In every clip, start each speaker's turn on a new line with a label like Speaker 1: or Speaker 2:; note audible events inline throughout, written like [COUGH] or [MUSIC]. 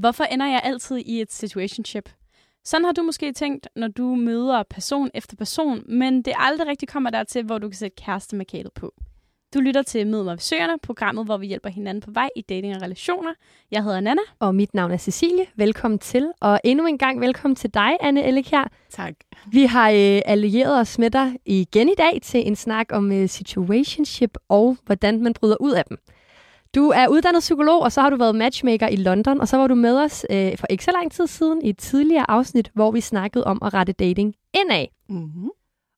Speaker 1: Hvorfor ender jeg altid i et situationship? Sådan har du måske tænkt, når du møder person efter person, men det aldrig rigtig kommer dertil, hvor du kan sætte kærestemarkedet på. Du lytter til Mød mig Søerne, programmet, hvor vi hjælper hinanden på vej i dating og relationer. Jeg hedder Nana.
Speaker 2: Og mit navn er Cecilie. Velkommen til. Og endnu en gang velkommen til dig, Anne Ellik her.
Speaker 3: Tak.
Speaker 2: Vi har øh, allieret os med dig igen i dag til en snak om øh, situationship og hvordan man bryder ud af dem. Du er uddannet psykolog, og så har du været matchmaker i London, og så var du med os øh, for ikke så lang tid siden i et tidligere afsnit, hvor vi snakkede om at rette dating indad.
Speaker 3: Mm-hmm.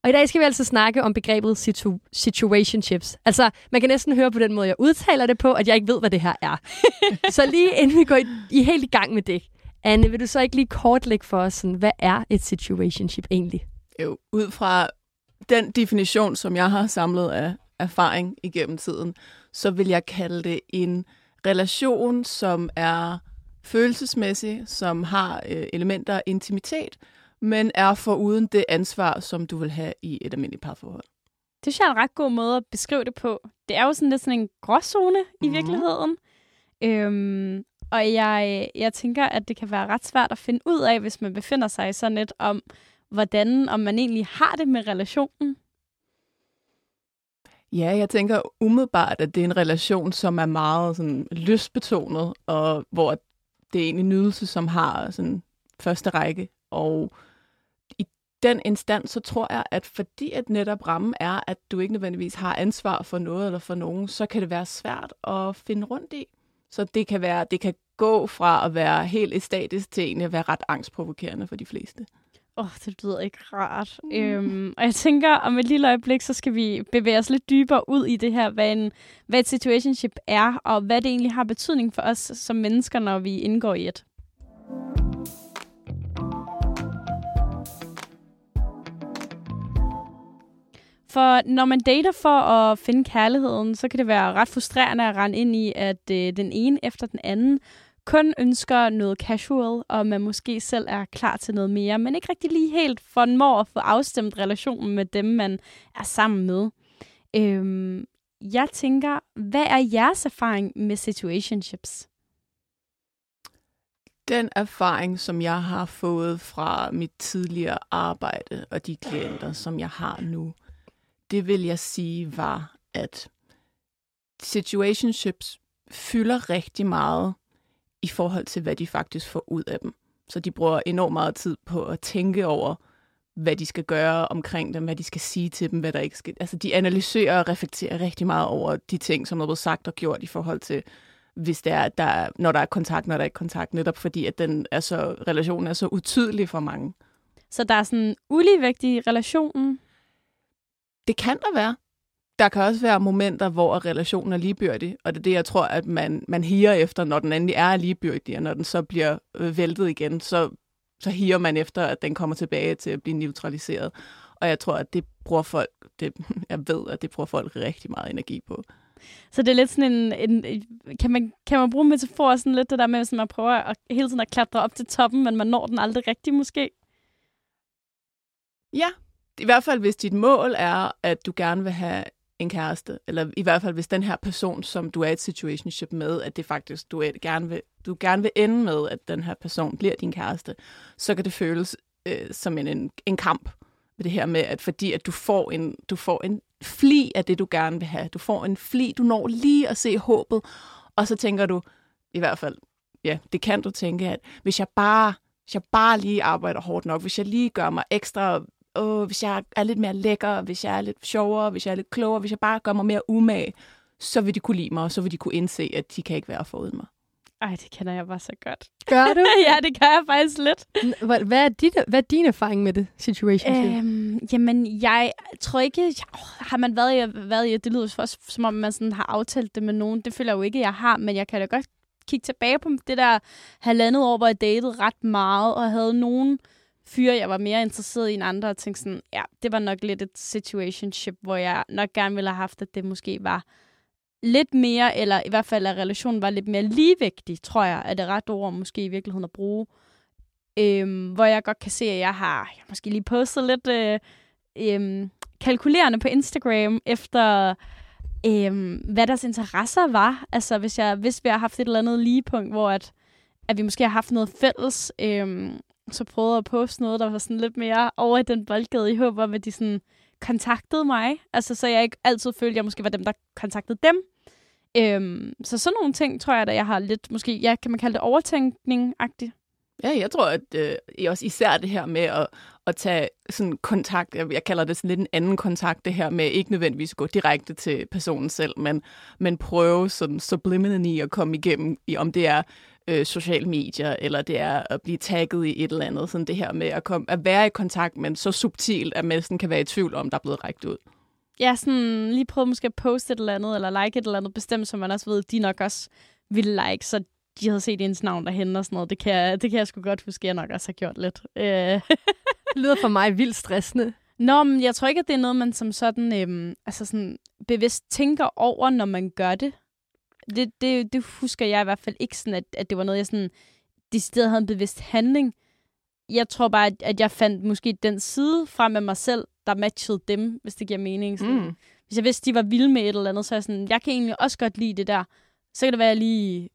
Speaker 2: Og i dag skal vi altså snakke om begrebet situ- situationships. Altså, man kan næsten høre på den måde, jeg udtaler det på, at jeg ikke ved, hvad det her er. [LAUGHS] så lige inden vi går i, i helt i gang med det, Anne, vil du så ikke lige kortlægge for os, sådan, hvad er et situationship egentlig?
Speaker 3: Jo, ud fra den definition, som jeg har samlet af erfaring igennem tiden, så vil jeg kalde det en relation, som er følelsesmæssig, som har øh, elementer af intimitet, men er for uden det ansvar, som du vil have i et almindeligt parforhold.
Speaker 1: Det synes jeg er en ret god måde at beskrive det på. Det er jo sådan lidt sådan en gråzone mm-hmm. i virkeligheden. Øhm, og jeg, jeg tænker, at det kan være ret svært at finde ud af, hvis man befinder sig i sådan et om, hvordan om man egentlig har det med relationen.
Speaker 3: Ja, jeg tænker umiddelbart, at det er en relation, som er meget sådan lystbetonet, og hvor det er egentlig nydelse, som har sådan første række. Og i den instans, så tror jeg, at fordi at netop rammen er, at du ikke nødvendigvis har ansvar for noget eller for nogen, så kan det være svært at finde rundt i. Så det kan, være, det kan gå fra at være helt æstatisk til egentlig at være ret angstprovokerende for de fleste.
Speaker 1: Åh, oh, det lyder ikke rart. Mm. Øhm, og jeg tænker, om et lille øjeblik, så skal vi bevæge os lidt dybere ud i det her, hvad, en, hvad et situationship er, og hvad det egentlig har betydning for os som mennesker, når vi indgår i et. For når man dater for at finde kærligheden, så kan det være ret frustrerende at rende ind i, at øh, den ene efter den anden kun ønsker noget casual, og man måske selv er klar til noget mere, men ikke rigtig lige helt formår at få afstemt relationen med dem, man er sammen med. Øhm, jeg tænker, hvad er jeres erfaring med situationships?
Speaker 3: Den erfaring, som jeg har fået fra mit tidligere arbejde og de klienter, som jeg har nu, det vil jeg sige var, at situationships fylder rigtig meget i forhold til, hvad de faktisk får ud af dem. Så de bruger enormt meget tid på at tænke over, hvad de skal gøre omkring dem, hvad de skal sige til dem, hvad der ikke skal... Altså, de analyserer og reflekterer rigtig meget over de ting, som er blevet sagt og gjort i forhold til, hvis det er, der, når der er kontakt, når der er ikke kontakt, netop fordi, at den er så, relationen er så utydelig for mange.
Speaker 1: Så der er sådan uligevægt i relationen?
Speaker 3: Det kan der være der kan også være momenter, hvor relationen er ligebyrdig, og det er det, jeg tror, at man, man higer efter, når den endelig er ligebyrdig, og når den så bliver øh, væltet igen, så, så higer man efter, at den kommer tilbage til at blive neutraliseret. Og jeg tror, at det bruger folk, det, [LAUGHS] jeg ved, at det bruger folk rigtig meget energi på.
Speaker 1: Så det er lidt sådan en, en kan, man, kan man bruge metafor sådan lidt det der med, at man prøver at, hele tiden at klatre op til toppen, men man når den aldrig rigtigt måske?
Speaker 3: Ja, i hvert fald hvis dit mål er, at du gerne vil have en kæreste, eller i hvert fald hvis den her person, som du er i et situationship med, at det faktisk, du, er, gerne vil, du gerne vil ende med, at den her person bliver din kæreste, så kan det føles øh, som en, en, en kamp med det her med, at fordi at du får en, du får en fli af det, du gerne vil have. Du får en fli, du når lige at se håbet, og så tænker du, i hvert fald, ja, det kan du tænke, at hvis jeg bare, hvis jeg bare lige arbejder hårdt nok, hvis jeg lige gør mig ekstra åh, hvis jeg er lidt mere lækker, hvis jeg er lidt sjovere, hvis jeg er lidt klogere, hvis jeg bare gør mig mere umage, så vil de kunne lide mig, og så vil de kunne indse, at de kan ikke være foruden mig.
Speaker 1: Ej, det kender jeg bare så godt.
Speaker 2: Gør du? [LAUGHS]
Speaker 1: ja, det gør jeg faktisk lidt.
Speaker 2: Hvad, er, dit, hvad er din erfaring med det, situation?
Speaker 1: Øhm, jamen, jeg tror ikke... Jeg, oh, har man været i, været i... Det lyder for, som om man sådan har aftalt det med nogen. Det føler jeg jo ikke, jeg har, men jeg kan da godt kigge tilbage på det der halvandet år, hvor jeg datede ret meget, og havde nogen fyre, jeg var mere interesseret i end andre, og tænkte sådan, ja, det var nok lidt et situationship, hvor jeg nok gerne ville have haft, at det måske var lidt mere, eller i hvert fald, at relationen var lidt mere ligevægtig, tror jeg, er det ret ord måske i virkeligheden at bruge. Øhm, hvor jeg godt kan se, at jeg har jeg måske lige postet lidt øh, øh, kalkulerende på Instagram, efter øhm, hvad deres interesser var. Altså, hvis jeg hvis vi har haft et eller andet ligepunkt, hvor at at vi måske har haft noget fælles. Øhm, så prøvede at poste noget, der var sådan lidt mere over i den boldgade, i håb om, at de sådan kontaktede mig. Altså, så jeg ikke altid følte, at jeg måske var dem, der kontaktede dem. Øhm, så sådan nogle ting, tror jeg, at jeg har lidt, måske, ja, kan man kalde det overtænkning-agtigt.
Speaker 3: Ja, jeg tror, at øh, også især det her med at, at tage sådan kontakt, jeg, jeg kalder det sådan lidt en anden kontakt, det her med ikke nødvendigvis gå direkte til personen selv, men, men prøve sådan subliminally at komme igennem, i, om det er øh, sociale medier, eller det er at blive tagget i et eller andet, sådan det her med at, komme, at være i kontakt, men så subtilt, at man sådan kan være i tvivl om, der er blevet rækket ud.
Speaker 1: Ja, sådan lige prøve måske at poste et eller andet, eller like et eller andet bestemt, som man også ved, de nok også ville like, så de havde set ens navn derhen og sådan noget. Det kan, jeg, det kan jeg sgu godt huske, jeg nok også har gjort lidt. Øh.
Speaker 2: det lyder for mig vildt stressende.
Speaker 1: Nå, men jeg tror ikke, at det er noget, man som sådan, øhm, altså sådan bevidst tænker over, når man gør det. Det, det. det husker jeg i hvert fald ikke sådan, at, at det var noget, jeg sådan decideret havde en bevidst handling. Jeg tror bare, at, at jeg fandt måske den side frem af mig selv, der matchede dem, hvis det giver mening. Sådan. Mm. Hvis jeg vidste, de var vilde med et eller andet, så er jeg sådan, jeg kan egentlig også godt lide det der. Så kan det være, at jeg lige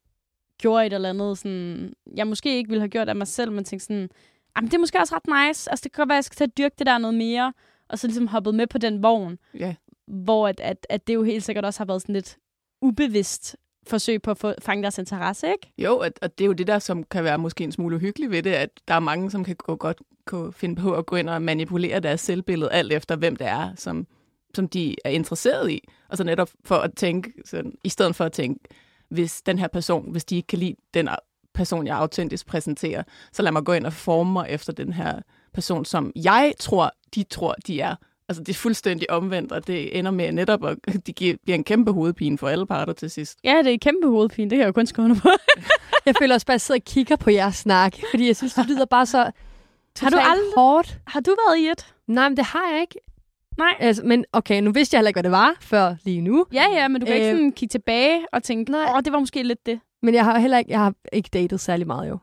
Speaker 1: gjorde et eller andet, sådan, jeg måske ikke ville have gjort af mig selv, men tænkte sådan, jamen det er måske også ret nice. Altså det kan godt være, at jeg skal tage dyrke det der noget mere, og så ligesom hoppet med på den vogn.
Speaker 3: Ja.
Speaker 1: Hvor at, at, at det jo helt sikkert også har været sådan lidt ubevidst forsøg på at få, fange deres interesse, ikke?
Speaker 3: Jo, og, og det er jo det der, som kan være måske en smule uhyggeligt ved det, at der er mange, som kan gå godt kunne finde på at gå ind og manipulere deres selvbillede, alt efter hvem det er, som, som de er interesseret i. Og så netop for at tænke, sådan, i stedet for at tænke, hvis den her person, hvis de ikke kan lide den person, jeg autentisk præsenterer, så lad mig gå ind og forme mig efter den her person, som jeg tror, de tror, de er. Altså, det er fuldstændig omvendt, og det ender med netop, at det bliver en kæmpe hovedpine for alle parter til sidst.
Speaker 1: Ja, det er en kæmpe hovedpine. Det kan jeg jo kun skrive på. [LAUGHS]
Speaker 2: jeg føler også bare, at jeg sidder og kigger på jeres snak, fordi jeg synes, det lyder bare så har du aldrig, hårdt.
Speaker 1: Har du været i et?
Speaker 2: Nej, men det har jeg ikke.
Speaker 1: Nej.
Speaker 2: Altså, men okay, nu vidste jeg heller ikke, hvad det var før lige nu.
Speaker 1: Ja, ja, men du kan øh, ikke sådan kigge tilbage og tænke, åh, det var måske lidt det.
Speaker 2: Men jeg har heller ikke, jeg har ikke datet særlig meget jo.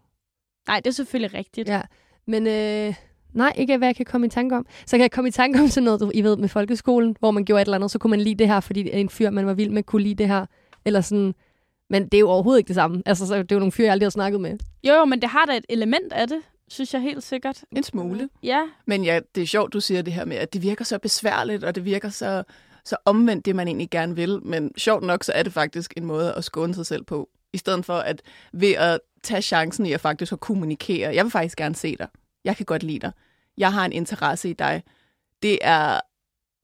Speaker 1: Nej, det er selvfølgelig rigtigt.
Speaker 2: Ja, men øh, nej, ikke hvad jeg kan komme i tanke om. Så kan jeg komme i tanke om sådan noget, du, I ved, med folkeskolen, hvor man gjorde et eller andet, så kunne man lide det her, fordi en fyr, man var vild med, kunne lide det her. Eller sådan, men det er jo overhovedet ikke det samme. Altså, så det er jo nogle fyre, jeg aldrig har snakket med.
Speaker 1: Jo, jo, men det har da et element af det synes jeg helt sikkert.
Speaker 3: En smule.
Speaker 1: Ja.
Speaker 3: Men ja, det er sjovt, du siger det her med, at det virker så besværligt, og det virker så, så omvendt det, man egentlig gerne vil. Men sjovt nok, så er det faktisk en måde at skåne sig selv på. I stedet for at ved at tage chancen i at faktisk at kommunikere. Jeg vil faktisk gerne se dig. Jeg kan godt lide dig. Jeg har en interesse i dig. Det er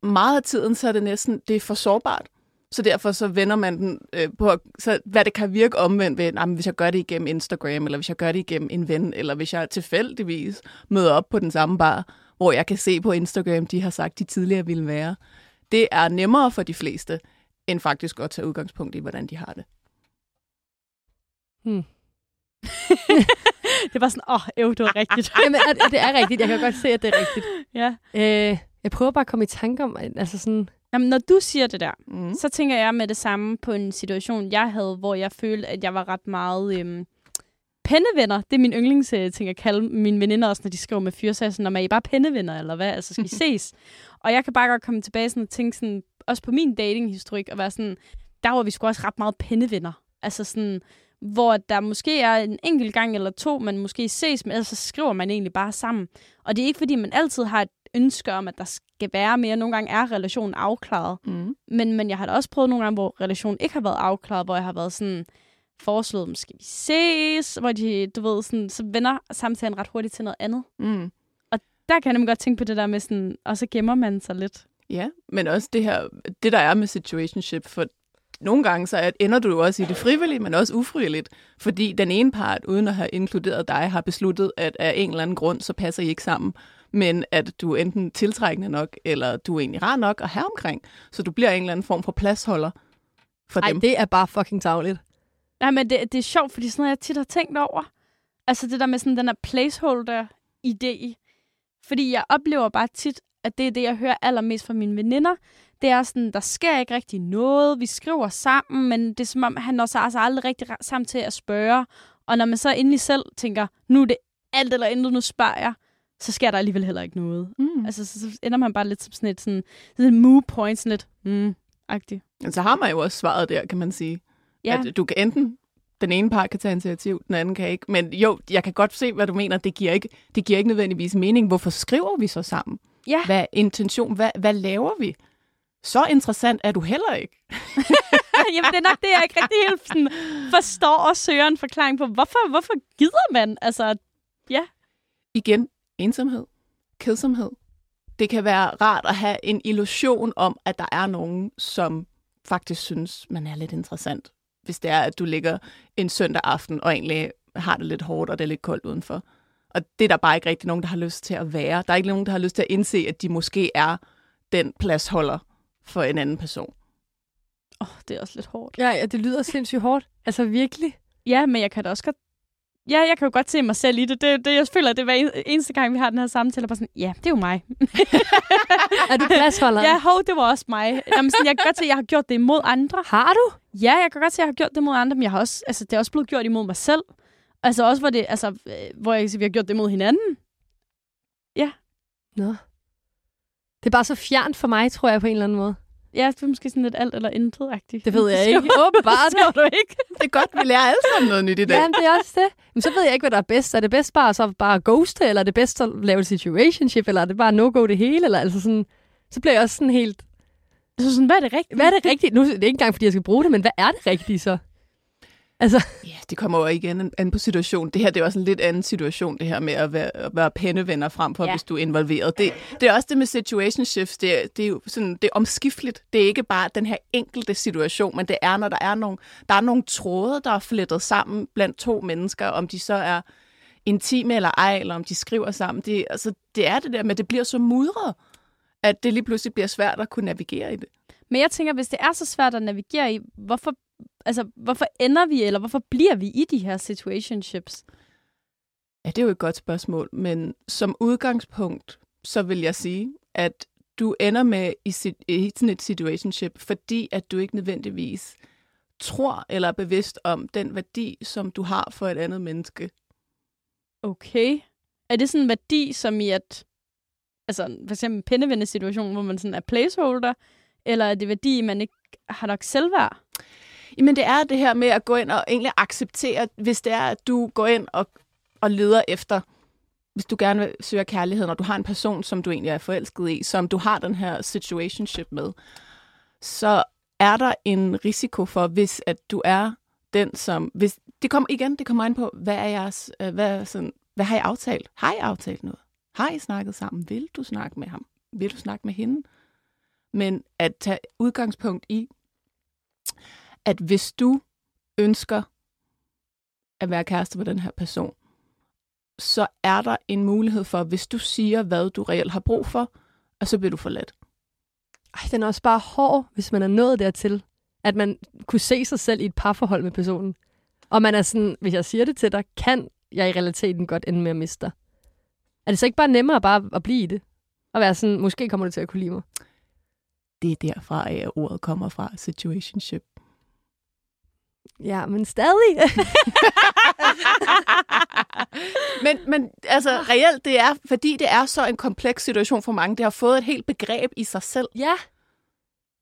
Speaker 3: meget af tiden, så er det næsten, det er for sårbart. Så derfor så vender man den øh, på, så hvad det kan virke omvendt ved, nah, hvis jeg gør det igennem Instagram, eller hvis jeg gør det igennem en ven, eller hvis jeg tilfældigvis møder op på den samme bar, hvor jeg kan se på Instagram, de har sagt, de tidligere ville være. Det er nemmere for de fleste, end faktisk at tage udgangspunkt i, hvordan de har det.
Speaker 2: Hmm. [LAUGHS] [LAUGHS]
Speaker 1: det var sådan, åh, oh, det var rigtigt.
Speaker 2: Jamen, det er rigtigt. Jeg kan godt se, at det er rigtigt.
Speaker 1: Ja.
Speaker 2: Øh, jeg prøver bare at komme i tanke om, altså sådan,
Speaker 1: Jamen, når du siger det der, mm. så tænker jeg med det samme på en situation, jeg havde, hvor jeg følte, at jeg var ret meget øhm, pennevenner. Det er min yndlingsting at kalde mine veninder også, når de skriver med fyre. Så sådan, er I bare pennevenner, eller hvad? Altså, skal I [LAUGHS] ses? og jeg kan bare godt komme tilbage sådan, og tænke sådan, også på min datinghistorik, og være sådan, der var vi sgu også ret meget pennevenner. Altså sådan, hvor der måske er en enkelt gang eller to, man måske ses, men ellers så skriver man egentlig bare sammen. Og det er ikke, fordi man altid har et ønske om, at der skal være mere. Nogle gange er relationen afklaret. Mm. Men, men jeg har da også prøvet nogle gange, hvor relationen ikke har været afklaret, hvor jeg har været sådan foreslået, skal vi ses? Hvor de, du ved, sådan, så vender samtalen ret hurtigt til noget andet. Mm. Og der kan jeg godt tænke på det der med sådan, og så gemmer man sig lidt.
Speaker 3: Ja, men også det her, det der er med situationship, for nogle gange så ender du jo også i det frivillige, men også ufrivilligt, fordi den ene part, uden at have inkluderet dig, har besluttet, at af en eller anden grund, så passer I ikke sammen men at du er enten tiltrækkende nok, eller du er egentlig rar nok at have omkring, så du bliver en eller anden form for pladsholder for
Speaker 2: Ej,
Speaker 3: dem.
Speaker 2: det er bare fucking tavligt.
Speaker 1: Nej, men det, det er sjovt, fordi sådan noget, jeg tit har tænkt over. Altså det der med sådan den der placeholder-idé. Fordi jeg oplever bare tit, at det er det, jeg hører allermest fra mine veninder. Det er sådan, der sker ikke rigtig noget. Vi skriver sammen, men det er som om, han når sig altså aldrig rigtig sammen til at spørge. Og når man så endelig selv tænker, nu er det alt eller intet, nu spørger jeg, så sker der alligevel heller ikke noget. Mm. Altså, så, så ender man bare lidt som sådan et, sådan, sådan et move point, sådan lidt, mm, agtigt.
Speaker 3: Men så har man jo også svaret der, kan man sige. Ja. At du kan enten Den ene part kan tage initiativ, den anden kan ikke. Men jo, jeg kan godt se, hvad du mener. Det giver ikke, det giver ikke nødvendigvis mening. Hvorfor skriver vi så sammen?
Speaker 1: Ja.
Speaker 3: Hvad er intention? Hvad, hvad laver vi? Så interessant er du heller ikke. [LAUGHS]
Speaker 1: Jamen, det er nok det, jeg ikke rigtig helt sådan, forstår og søger en forklaring på. Hvorfor, hvorfor gider man? Altså, ja.
Speaker 3: Igen, ensomhed, kedsomhed. Det kan være rart at have en illusion om, at der er nogen, som faktisk synes, man er lidt interessant. Hvis det er, at du ligger en søndag aften og egentlig har det lidt hårdt, og det er lidt koldt udenfor. Og det er der bare ikke rigtig nogen, der har lyst til at være. Der er ikke nogen, der har lyst til at indse, at de måske er den pladsholder for en anden person.
Speaker 1: Åh, oh, det er også lidt hårdt.
Speaker 2: Ja, ja, det lyder sindssygt hårdt. Altså virkelig.
Speaker 1: Ja, men jeg kan da også godt... Ja, jeg kan jo godt se mig selv i det. det, det jeg føler, at det er hver en- eneste gang, vi har den her samtale, bare sådan, ja, det er jo mig. [LAUGHS]
Speaker 2: Er du pladsholder?
Speaker 1: ja, hov, det var også mig. Jamen, sådan, jeg kan godt se, at jeg har gjort det imod andre.
Speaker 2: Har du?
Speaker 1: Ja, jeg kan godt se, at jeg har gjort det imod andre, men jeg har også, altså, det er også blevet gjort imod mig selv. Altså også, hvor, det, altså, øh, hvor jeg kan vi har gjort det imod hinanden.
Speaker 2: Nå. Det er bare så fjernt for mig, tror jeg, på en eller anden måde.
Speaker 1: Ja, det er måske sådan lidt alt eller intet-agtigt.
Speaker 2: Det ved jeg [LAUGHS] ikke. Åbenbart. [LAUGHS]
Speaker 1: Det du ikke.
Speaker 3: Det er godt, vi lærer alle sammen noget nyt i dag.
Speaker 2: Ja, det er også det. Men så ved jeg ikke, hvad der er bedst. Er det bedst bare så bare ghoste, eller er det bedst at lave et situationship, eller er det bare no-go det hele? Eller altså sådan, så bliver jeg også sådan helt...
Speaker 1: Så sådan, hvad er det rigtigt?
Speaker 2: Hvad er det rigtigt? Nu det er ikke engang, fordi jeg skal bruge det, men hvad er det rigtige så? Altså,
Speaker 3: Ja, det kommer jo igen an- på situationen. Det her det er også en lidt anden situation, det her med at være, at være pennevenner frem for,
Speaker 1: Ja.
Speaker 3: ja. hvis du er involveret. Det, det er også det med situationships. Det, er- det er jo sådan, det er omskifteligt. Det er ikke bare den her enkelte situation, men det er, når der er nogle, der er nogle tråde, der er flettet sammen blandt to mennesker, om de så er intime eller ej, eller om de skriver sammen. Det, altså, det er det der med, at det bliver så mudret, at det lige pludselig bliver svært at kunne navigere i det.
Speaker 1: Men jeg tænker, hvis det er så svært at navigere i, hvorfor, altså, hvorfor ender vi, eller hvorfor bliver vi i de her situationships?
Speaker 3: Ja, det er jo et godt spørgsmål, men som udgangspunkt, så vil jeg sige, at du ender med i, i sådan et situationship, fordi at du ikke nødvendigvis tror eller er bevidst om den værdi, som du har for et andet menneske.
Speaker 1: Okay. Er det sådan en værdi, som i at, altså for eksempel en pindevendesituation, hvor man sådan er placeholder, eller er det værdi, man ikke har nok selvværd?
Speaker 3: Jamen det er det her med at gå ind og egentlig acceptere, hvis det er, at du går ind og, og leder efter, hvis du gerne vil søge kærlighed, når du har en person, som du egentlig er forelsket i, som du har den her situationship med, så er der en risiko for, hvis at du er den, som... Hvis, det kommer igen, det kommer ind på, hvad er jeres, øh, hvad, sådan, hvad har I aftalt? Har I aftalt noget? Har I snakket sammen? Vil du snakke med ham? Vil du snakke med hende? Men at tage udgangspunkt i, at hvis du ønsker at være kæreste med den her person, så er der en mulighed for, hvis du siger, hvad du reelt har brug for, og så bliver du forladt.
Speaker 2: ej, den er også bare hård, hvis man er nået dertil, at man kunne se sig selv i et parforhold med personen. Og man er sådan, hvis jeg siger det til dig, kan jeg i realiteten godt ende med at miste dig. Er det så ikke bare nemmere bare at blive i det? Og være sådan, måske kommer du til at kunne lide mig.
Speaker 3: Det er derfra, at ordet kommer fra, situationship.
Speaker 2: Ja, men stadig. [LAUGHS]
Speaker 3: men, men altså, reelt, det er, fordi det er så en kompleks situation for mange, det har fået et helt begreb i sig selv.
Speaker 2: ja.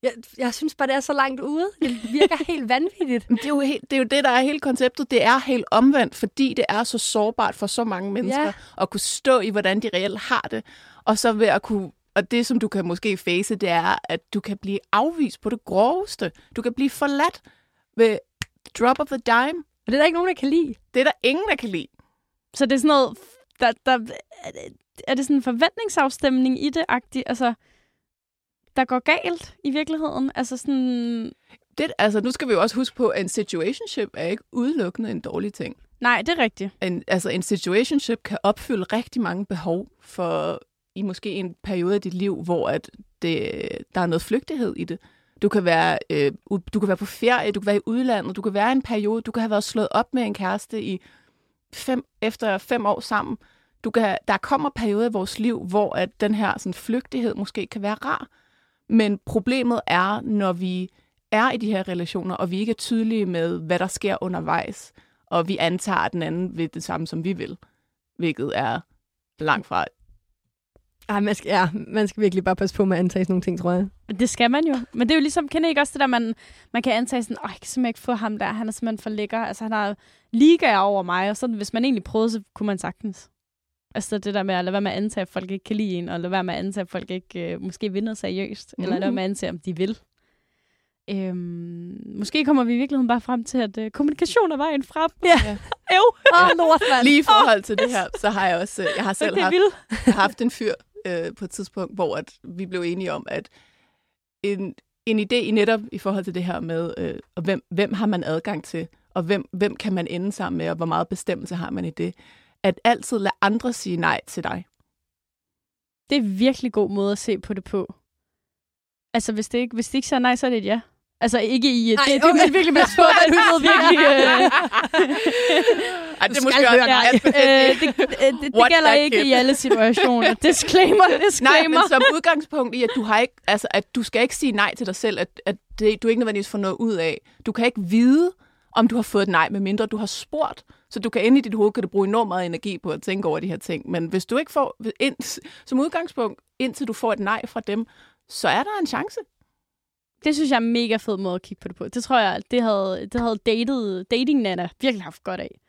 Speaker 2: Jeg, jeg synes bare, det er så langt ude. Det virker [LAUGHS] helt vanvittigt.
Speaker 3: Men Det er, jo helt, det er jo det, der er hele konceptet. Det er helt omvendt, fordi det er så sårbart for så mange mennesker
Speaker 2: Ja.
Speaker 3: at kunne stå i, hvordan de reelt har det. Og så ved at kunne og det, som du kan måske face, det er, at du kan blive afvist på det groveste. Du kan blive forladt ved drop of the dime.
Speaker 2: Og det er der ikke nogen, der kan lide.
Speaker 3: Det er der ingen, der kan lide.
Speaker 1: Så det er sådan noget, der, der, er det- sådan en forventningsafstemning i det, agtigt? Altså, der går galt i virkeligheden? Altså sådan,
Speaker 3: Det, altså, nu skal vi jo også huske på, at en situationship er ikke udelukkende en dårlig ting.
Speaker 1: nej, det er rigtigt.
Speaker 3: En, altså, en situationship kan opfylde rigtig mange behov for i måske en periode af dit liv, hvor at det, der er noget flygtighed i det. Du kan, være, øh, du kan være på ferie, du kan være i udlandet, du kan være i en periode, du kan have været slået op med en kæreste i fem, efter fem år sammen. Du kan, der kommer perioder i vores liv, hvor at den her sådan, flygtighed måske kan være rar. Men problemet er, når vi er i de her relationer, og vi ikke er tydelige med, hvad der sker undervejs, og vi antager, at den anden vil det samme, som vi vil, hvilket er langt fra.
Speaker 2: Ej, man skal, ja, man skal virkelig bare passe på med at antage sådan nogle ting, tror jeg.
Speaker 1: Det skal man jo. Men det er jo ligesom, kender I ikke også det der, man, man kan antage sådan, åh, jeg kan simpelthen ikke få ham der, han er simpelthen for lækker. Altså, han har ligaer over mig, og sådan, hvis man egentlig prøvede, så kunne man sagtens. Altså det der med at lade være med at antage, at folk ikke kan lide en, og lade være med at antage, at folk ikke øh, måske vinder seriøst, mm. eller lade være med at antage, om de vil. Øhm, måske kommer vi i virkeligheden bare frem til, at øh, kommunikation er vejen frem.
Speaker 2: Ja. [LAUGHS]
Speaker 1: Øv.
Speaker 2: Åh, lort, mand.
Speaker 3: Lige i forhold til det her, så har jeg også, øh, jeg har selv
Speaker 1: Okay,
Speaker 3: haft, haft en fyr øh, på et tidspunkt, hvor at vi blev enige om, at en, en idé i netop i forhold til det her med, øh, og hvem, hvem har man adgang til, og hvem, hvem kan man ende sammen med, og hvor meget bestemmelse har man i det, at altid lade andre sige nej til dig.
Speaker 1: Det er en virkelig god måde at se på det på. Altså, hvis det ikke, hvis det ikke siger nej, så er det et ja. Altså, ikke i...
Speaker 2: Ej,
Speaker 1: det, det,
Speaker 2: okay.
Speaker 1: er virkelig med på, at du ved virkelig... Øh, [LAUGHS]
Speaker 3: Ej, det er
Speaker 2: skal
Speaker 3: måske også,
Speaker 2: nej.
Speaker 3: ja,
Speaker 1: øh, det, det, det, det gælder ikke
Speaker 3: kid?
Speaker 1: i alle situationer. [LAUGHS] Disclaimer,
Speaker 3: Nej,
Speaker 1: disclaimer.
Speaker 3: men som udgangspunkt i, at du har ikke, altså, at du skal ikke sige nej til dig selv, at, at det, du ikke nødvendigvis får noget ud af. Du kan ikke vide, om du har fået et nej, medmindre du har spurgt. Så du kan inde i dit hoved, kan du bruge enormt meget energi på at tænke over de her ting. Men hvis du ikke får, ind, som udgangspunkt, indtil du får et nej fra dem, så er der en chance.
Speaker 1: Det synes jeg er en mega fed måde at kigge på det på. Det tror jeg, det havde, det havde datet, dating Nana virkelig haft godt af.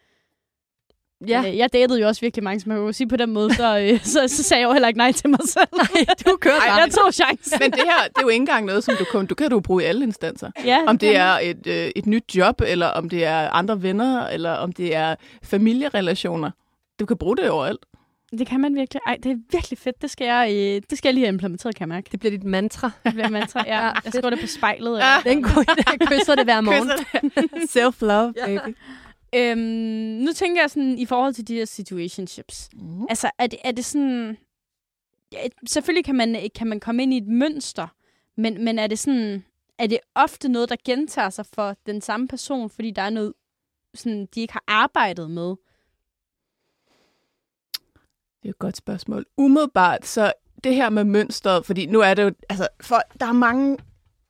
Speaker 2: Ja.
Speaker 1: Øh, Jeg datede jo også virkelig mange, som jeg kunne sige på den måde, så, øh, [LAUGHS] så, så sagde jeg jo heller ikke nej til mig selv. [LAUGHS]
Speaker 2: Nej, du kører
Speaker 3: Ej,
Speaker 1: jeg tog chancen.
Speaker 3: Men det her, det er jo ikke engang noget, som du kan, du kan du bruge i alle instanser.
Speaker 1: Ja,
Speaker 3: Om det
Speaker 1: kan
Speaker 3: er et, øh, et nyt job, eller om det er andre venner, eller om det er familierelationer. Du kan bruge det overalt.
Speaker 1: Det kan man virkelig. Ej, det er virkelig fedt. Det skal jeg, øh, det skal jeg lige have implementeret, kan jeg mærke.
Speaker 2: Det bliver dit mantra.
Speaker 1: Det bliver mantra. Ja, [LAUGHS]
Speaker 2: Ja,
Speaker 1: jeg skriver det på spejlet.
Speaker 3: Ja.
Speaker 1: Ja.
Speaker 2: Den kunne jeg kysser det hver morgen. [LAUGHS]
Speaker 3: Self-love,
Speaker 2: Ja.
Speaker 3: baby.
Speaker 1: Øhm, nu tænker jeg sådan, i forhold til de her situationships.
Speaker 3: Mm.
Speaker 1: Altså, er det, er det sådan... Ja, selvfølgelig kan man, kan man komme ind i et mønster, men, men er det sådan... Er det ofte noget, der gentager sig for den samme person, fordi der er noget, sådan, de ikke har arbejdet med?
Speaker 3: Det er et godt spørgsmål. Umiddelbart, så det her med mønstret, fordi nu er det jo, altså, for, der er mange,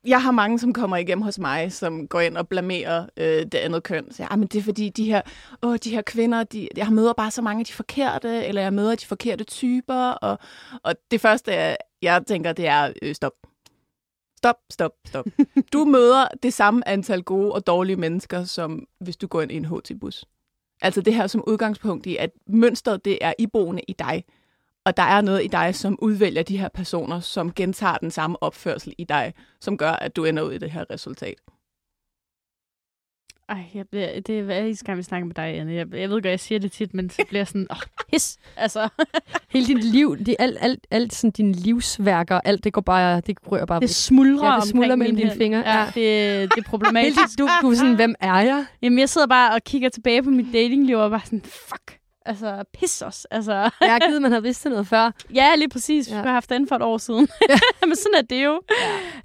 Speaker 3: jeg har mange, som kommer igennem hos mig, som går ind og blamerer øh, det andet køn. Så ja, men det er fordi, de her, åh, de her kvinder, de, jeg møder bare så mange af de forkerte, eller jeg møder de forkerte typer, og, og det første, jeg, jeg tænker, det er, øh, stop. Stop, stop, stop. [LAUGHS] Du møder det samme antal gode og dårlige mennesker, som hvis du går ind i en HT-bus. Altså det her som udgangspunkt i, at mønstret det er iboende i dig. Og der er noget i dig, som udvælger de her personer, som gentager den samme opførsel i dig, som gør, at du ender ud i det her resultat.
Speaker 1: Ej, jeg bliver, det er hver eneste gang, vi snakker med dig, Anne. Jeg, jeg ved godt, jeg siger det tit, men så bliver jeg sådan, åh, his. Altså, [LAUGHS]
Speaker 2: Hele dit liv, det, alt, alt, alt sådan dine livsværker, alt det går bare, det rører bare
Speaker 1: det smuldrer
Speaker 2: Ja, det smuldrer mellem dine fingre,
Speaker 1: Ja,
Speaker 2: ja.
Speaker 1: det, det er [LAUGHS] problematisk.
Speaker 2: du, du er sådan, hvem er jeg?
Speaker 1: Jamen, jeg sidder bare og kigger tilbage på mit datingliv og bare sådan, fuck. Altså, pis os. Altså,
Speaker 2: Jeg har givet, man havde vidst det noget før. [LAUGHS]
Speaker 1: ja, lige præcis. Vi
Speaker 2: Ja.
Speaker 1: har haft den for et år siden. men sådan er det jo. Ja.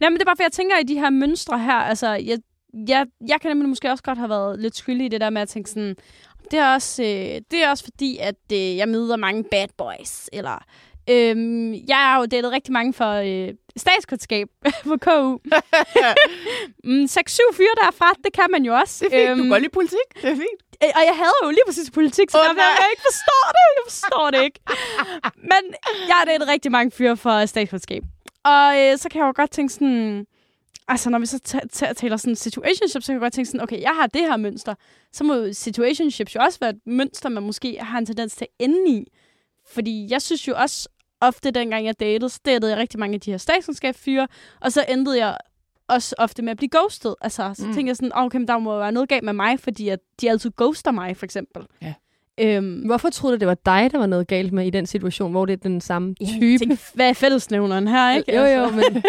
Speaker 1: Jamen, det er bare, for jeg tænker i de her mønstre her. Altså, jeg, jeg, jeg kan nemlig måske også godt have været lidt skyldig i det der med at tænke sådan, det er også, øh, det er også fordi, at øh, jeg møder mange bad boys, eller Øhm, jeg har jo datet rigtig mange for øh, statskundskab [LAUGHS] på KU. [LAUGHS] mm, 6-7 fyre derfra, det kan man jo også.
Speaker 3: Det er fint. Øhm, du godt lide politik. Det er fint.
Speaker 1: Øh, Og jeg havde jo lige præcis politik, så oh, der
Speaker 3: nej.
Speaker 1: jeg ikke forstår det. Jeg forstår det ikke. Men jeg har datet rigtig mange fyre for statskundskab. Og øh, så kan jeg jo godt tænke sådan... Altså, når vi så ta- ta- taler sådan situationship, så kan jeg godt tænke sådan, okay, jeg har det her mønster. Så må situationships jo også være et mønster, man måske har en tendens til at ende i. Fordi jeg synes jo også ofte, dengang jeg datede, så datede jeg rigtig mange af de her statskundskabsfyre, og så endte jeg også ofte med at blive ghostet. Altså, så
Speaker 3: mm.
Speaker 1: tænker jeg sådan, okay, men der må være noget galt med mig, fordi at de altid ghoster mig, for eksempel.
Speaker 3: Ja.
Speaker 1: Øhm,
Speaker 2: Hvorfor troede du, det var dig, der var noget galt med i den situation, hvor det er den samme
Speaker 1: jeg
Speaker 2: type?
Speaker 1: tænkte, hvad er fællesnævneren her, ikke?
Speaker 2: Jo, jo,
Speaker 1: Altså,
Speaker 2: men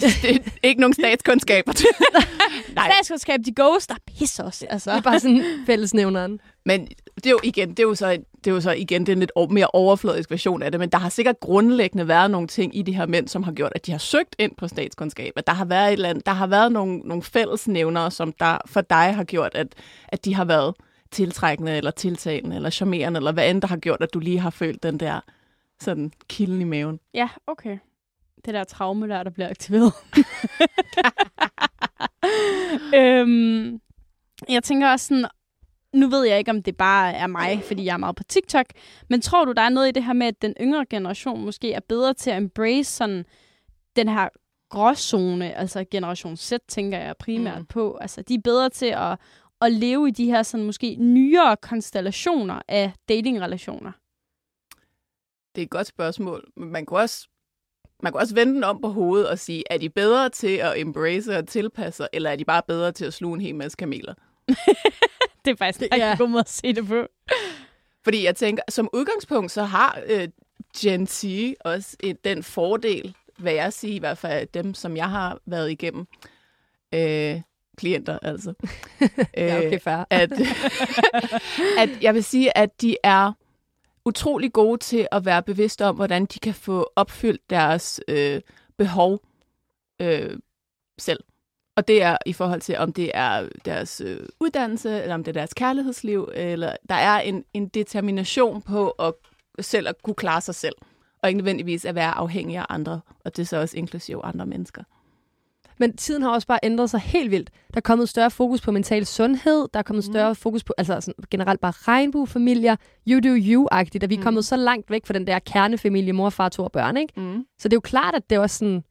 Speaker 2: [LAUGHS]
Speaker 3: Det er ikke nogen statskundskaber. [LAUGHS] Nej,
Speaker 1: Statskundskab, de ghoster, pisser os. Altså.
Speaker 2: det er bare sådan fællesnævneren.
Speaker 3: men det er jo igen, det er jo så, det er jo så igen det er en lidt mere overfladisk version af det, men der har sikkert grundlæggende været nogle ting i de her mænd, som har gjort, at de har søgt ind på statskundskab. At der har været, et eller andet, der har været nogle, nogle fællesnævnere, som der for dig har gjort, at, at de har været tiltrækkende, eller tiltalende, eller charmerende, eller hvad end der har gjort, at du lige har følt den der sådan kilden i maven.
Speaker 1: Ja, okay. Det der traume der, der bliver aktiveret. [LAUGHS] øhm, jeg tænker også sådan, nu ved jeg ikke, om det bare er mig, fordi jeg er meget på TikTok, men tror du, der er noget i det her med, at den yngre generation måske er bedre til at embrace sådan den her gråzone, altså generation Z, tænker jeg primært
Speaker 3: Mm.
Speaker 1: på. Altså, de er bedre til at, at leve i de her sådan måske nyere konstellationer af datingrelationer.
Speaker 3: Det er et godt spørgsmål. Men man kunne også, man kunne også vende den om på hovedet og sige, er de bedre til at embrace og tilpasse sig, eller er de bare bedre til at sluge en hel masse kameler? [LAUGHS]
Speaker 1: Det er faktisk en rigtig
Speaker 2: ja.
Speaker 1: god måde at se det på.
Speaker 3: Fordi jeg tænker, som udgangspunkt, så har øh, Gen Z også et, den fordel, hvad jeg siger i hvert fald dem, som jeg har været igennem. Øh, klienter, altså. [LAUGHS]
Speaker 2: Ja, okay, fair.
Speaker 3: at, [LAUGHS] at jeg vil sige, at de er utrolig gode til at være bevidste om, hvordan de kan få opfyldt deres øh, behov øh, selv. Og det er i forhold til, om det er deres øh, uddannelse, eller om det er deres kærlighedsliv, eller der er en, en determination på at selv at kunne klare sig selv, og ikke nødvendigvis at være afhængig af andre, og det er så også inklusive andre mennesker.
Speaker 2: Men tiden har også bare ændret sig helt vildt. Der er kommet større fokus på mental sundhed. Der er kommet
Speaker 3: Mm.
Speaker 2: større fokus på altså sådan, generelt bare regnbuefamilier. You do you-agtigt. Og vi er
Speaker 3: Mm.
Speaker 2: kommet så langt væk fra den der kernefamilie, mor, far, to og børn. Ikke?
Speaker 3: Mm.
Speaker 2: Så det er jo klart, at det også sådan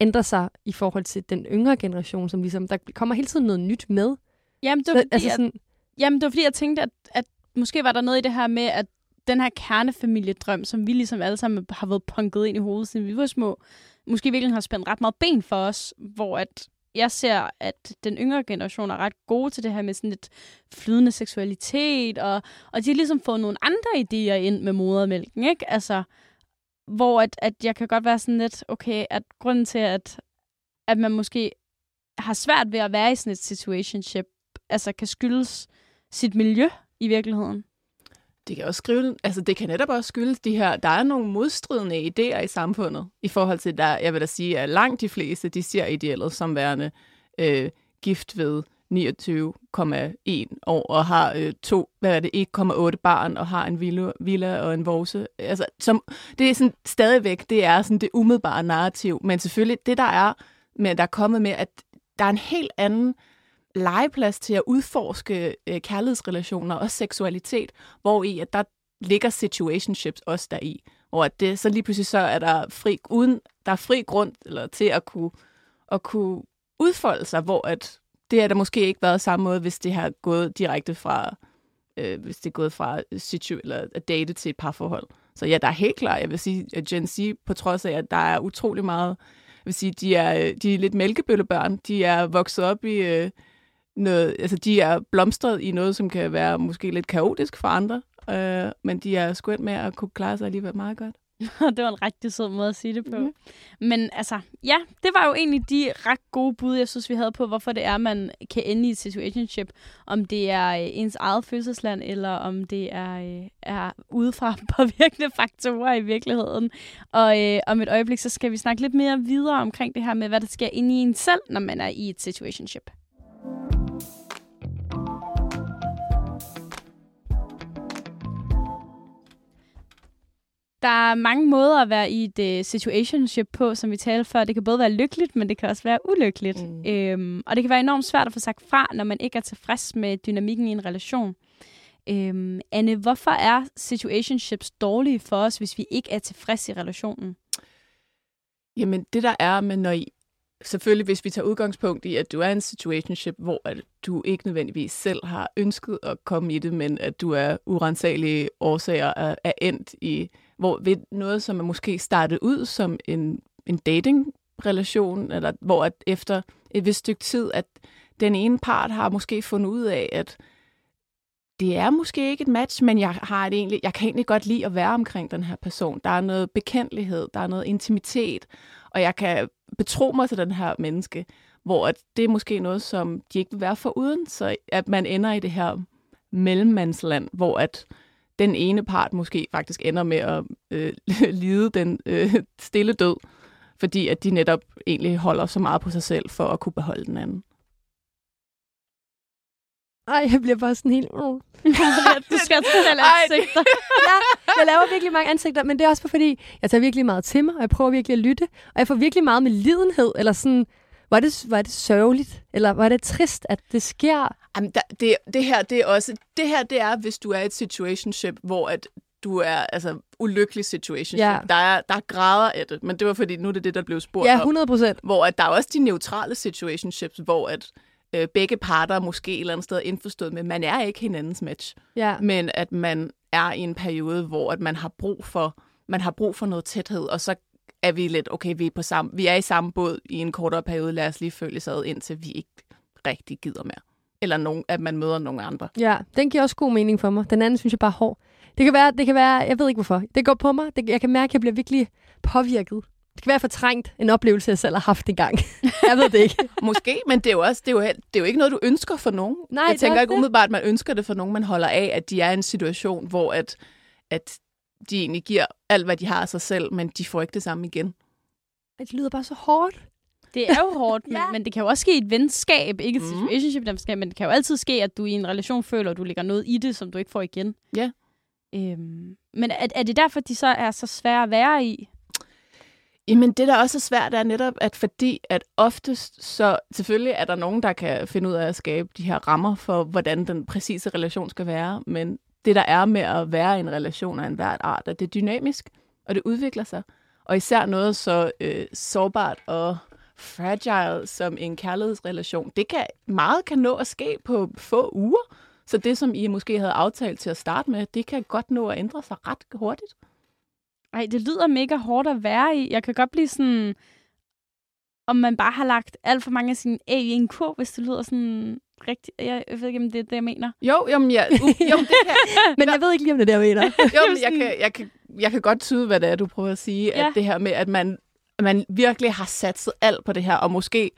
Speaker 2: ændrer sig i forhold til den yngre generation, som ligesom, der kommer hele tiden noget nyt med.
Speaker 1: Jamen, det
Speaker 2: Så,
Speaker 1: var, fordi,
Speaker 2: altså
Speaker 1: at,
Speaker 2: sådan,
Speaker 1: jamen, det var fordi, jeg tænkte, at, at måske var der noget i det her med, at den her kernefamiliedrøm, som vi ligesom alle sammen har været punket ind i hovedet, siden vi var små, måske virkelig har spændt ret meget ben for os, hvor at jeg ser, at den yngre generation er ret gode til det her med sådan lidt flydende seksualitet, og, og de har ligesom fået nogle andre idéer ind med modermælken, ikke? Altså, hvor at, at jeg kan godt være sådan lidt, okay, at grunden til, at, at man måske har svært ved at være i sådan et situationship, altså kan skyldes sit miljø i virkeligheden.
Speaker 3: Det kan også skrive, altså det kan netop også skyldes de her, der er nogle modstridende idéer i samfundet, i forhold til, der, jeg vil da sige, at langt de fleste, de ser idealet som værende øh, gift ved 29,1 år, og har øh, to, hvad er det, 1,8 barn, og har en villa, villa og en vorse. Altså, som, det er sådan stadigvæk, det er sådan det umiddelbare narrativ, men selvfølgelig, det der er, med, der er kommet med, at der er en helt anden legeplads til at udforske øh, kærlighedsrelationer og seksualitet, hvor i at der ligger situationships også der i, hvor at det så lige pludselig så er der fri uden der er fri grund eller til at kunne at kunne udfolde sig, hvor at det har der måske ikke været samme måde, hvis det har gået direkte fra øh, hvis det er gået fra situ eller at date til et parforhold. Så ja, der er helt klart, jeg vil sige, at Gen Z, på trods af, at der er utrolig meget, jeg vil sige, de er, de er lidt mælkebøllebørn, de er vokset op i øh, noget, altså de er blomstret i noget, som kan være måske lidt kaotisk for andre, øh, men de er endt med at kunne klare sig alligevel meget godt. [LAUGHS]
Speaker 1: det var en rigtig sød måde at sige det på.
Speaker 3: Mhm.
Speaker 1: Men altså, ja, det var jo egentlig de ret gode bud, jeg synes, vi havde på, hvorfor det er, man kan ende i et situationship. Om det er øh, ens eget fødselsland, eller om det er, øh, er udefra [LAUGHS] påvirkende faktorer i virkeligheden. Og øh, om et øjeblik, så skal vi snakke lidt mere videre omkring det her med, hvad der sker inde i en selv, når man er i et situationship. Der er mange måder at være i et uh, situationship på, som vi talte før. Det kan både være lykkeligt, men det kan også være ulykkeligt.
Speaker 3: Mm.
Speaker 1: Mm. Øhm, og det kan være enormt svært at få sagt fra, når man ikke er tilfreds med dynamikken i en relation. Øhm, Anne, hvorfor er situationships dårlige for os, hvis vi ikke er tilfredse i relationen?
Speaker 3: Jamen, det der er med, når I, selvfølgelig hvis vi tager udgangspunkt i, at du er i en situationship, hvor at du ikke nødvendigvis selv har ønsket at komme i det, men at du er urensagelige årsager er, er endt i, hvor ved noget, som er måske startet ud som en, en dating-relation, eller hvor at efter et vist stykke tid, at den ene part har måske fundet ud af, at det er måske ikke et match, men jeg, har det egentlig, jeg kan egentlig godt lide at være omkring den her person. Der er noget bekendtlighed, der er noget intimitet, og jeg kan betro mig til den her menneske, hvor at det er måske noget, som de ikke vil være for uden, så at man ender i det her mellemmandsland, hvor at den ene part måske faktisk ender med at øh, [LAUGHS] lide den øh, stille død, fordi at de netop egentlig holder så meget på sig selv for at kunne beholde den anden
Speaker 2: ej, jeg bliver bare sådan helt... Uh.
Speaker 1: du skal fortælle ansigter.
Speaker 2: ja, jeg laver virkelig mange ansigter, men det er også fordi, jeg tager virkelig meget til mig, og jeg prøver virkelig at lytte, og jeg får virkelig meget med lidenhed, eller sådan, var det, var det sørgeligt, eller var det trist, at det sker?
Speaker 3: Jamen, der, det, det her, det er også, det her, det er, hvis du er i et situationship, hvor at du er altså ulykkelig situation.
Speaker 2: Ja.
Speaker 3: Der, er, der er grader af det, men det var fordi, nu er det det, der blev spurgt
Speaker 2: Ja,
Speaker 3: om.
Speaker 2: 100 procent.
Speaker 3: Hvor at der er også de neutrale situationships, hvor at øh, begge parter måske et eller andet sted indforstået med, man er ikke hinandens match,
Speaker 2: Ja.
Speaker 3: men at man er i en periode, hvor at man har brug for man har brug for noget tæthed, og så er vi lidt, okay, vi er, på samme, vi er i samme båd i en kortere periode, lad os lige følge sig ad, indtil vi ikke rigtig gider mere. Eller nogen, at man møder nogle andre.
Speaker 2: Ja, den giver også god mening for mig. Den anden synes jeg bare er hård. Det kan være, det kan være, jeg ved ikke hvorfor. Det går på mig. Det, jeg kan mærke, at jeg bliver virkelig påvirket. Det kan være fortrængt en oplevelse, jeg selv har haft engang. jeg ved det ikke. [LAUGHS]
Speaker 3: Måske, men det er jo også det er jo, det er jo ikke noget, du ønsker for nogen.
Speaker 2: Nej,
Speaker 3: jeg
Speaker 2: er
Speaker 3: tænker ikke
Speaker 2: det.
Speaker 3: umiddelbart, at man ønsker det for nogen, man holder af, at de er i en situation, hvor at, at de egentlig giver alt, hvad de har af sig selv, men de får ikke det samme igen.
Speaker 2: Det lyder bare så hårdt.
Speaker 1: Det er jo hårdt, [LAUGHS] men,
Speaker 2: Ja.
Speaker 1: men det kan jo også ske i et venskab, ikke et
Speaker 3: Mm.
Speaker 1: situationship, der men det kan jo altid ske, at du i en relation føler, at du lægger noget i det, som du ikke får igen.
Speaker 3: Ja.
Speaker 1: Øhm, men er, er det derfor, de så er så svære at være i?
Speaker 3: Jamen, det der også er svært, er netop, at fordi at oftest, så selvfølgelig er der nogen, der kan finde ud af at skabe de her rammer for, hvordan den præcise relation skal være, men det, der er med at være i en relation af en hvert art, at det er dynamisk, og det udvikler sig. Og især noget så øh, sårbart og fragile som en kærlighedsrelation, det kan meget kan nå at ske på få uger. Så det, som I måske havde aftalt til at starte med, det kan godt nå at ændre sig ret hurtigt.
Speaker 1: Ej, det lyder mega hårdt at være i. Jeg kan godt blive sådan, om man bare har lagt alt for mange af sine æg i en kurv, hvis det lyder sådan rigtigt. Jeg, jeg ved ikke, om det er det, jeg mener.
Speaker 3: Jo, jamen, ja, uh, jo, det kan, [LAUGHS]
Speaker 2: Men jeg ved ikke lige, om det er der, jeg mener. [LAUGHS]
Speaker 3: Jo, men jeg kan, jeg, kan, jeg kan godt tyde, hvad det er, du prøver at sige. Ja. At det her med, at man, man virkelig har satset alt på det her, og måske,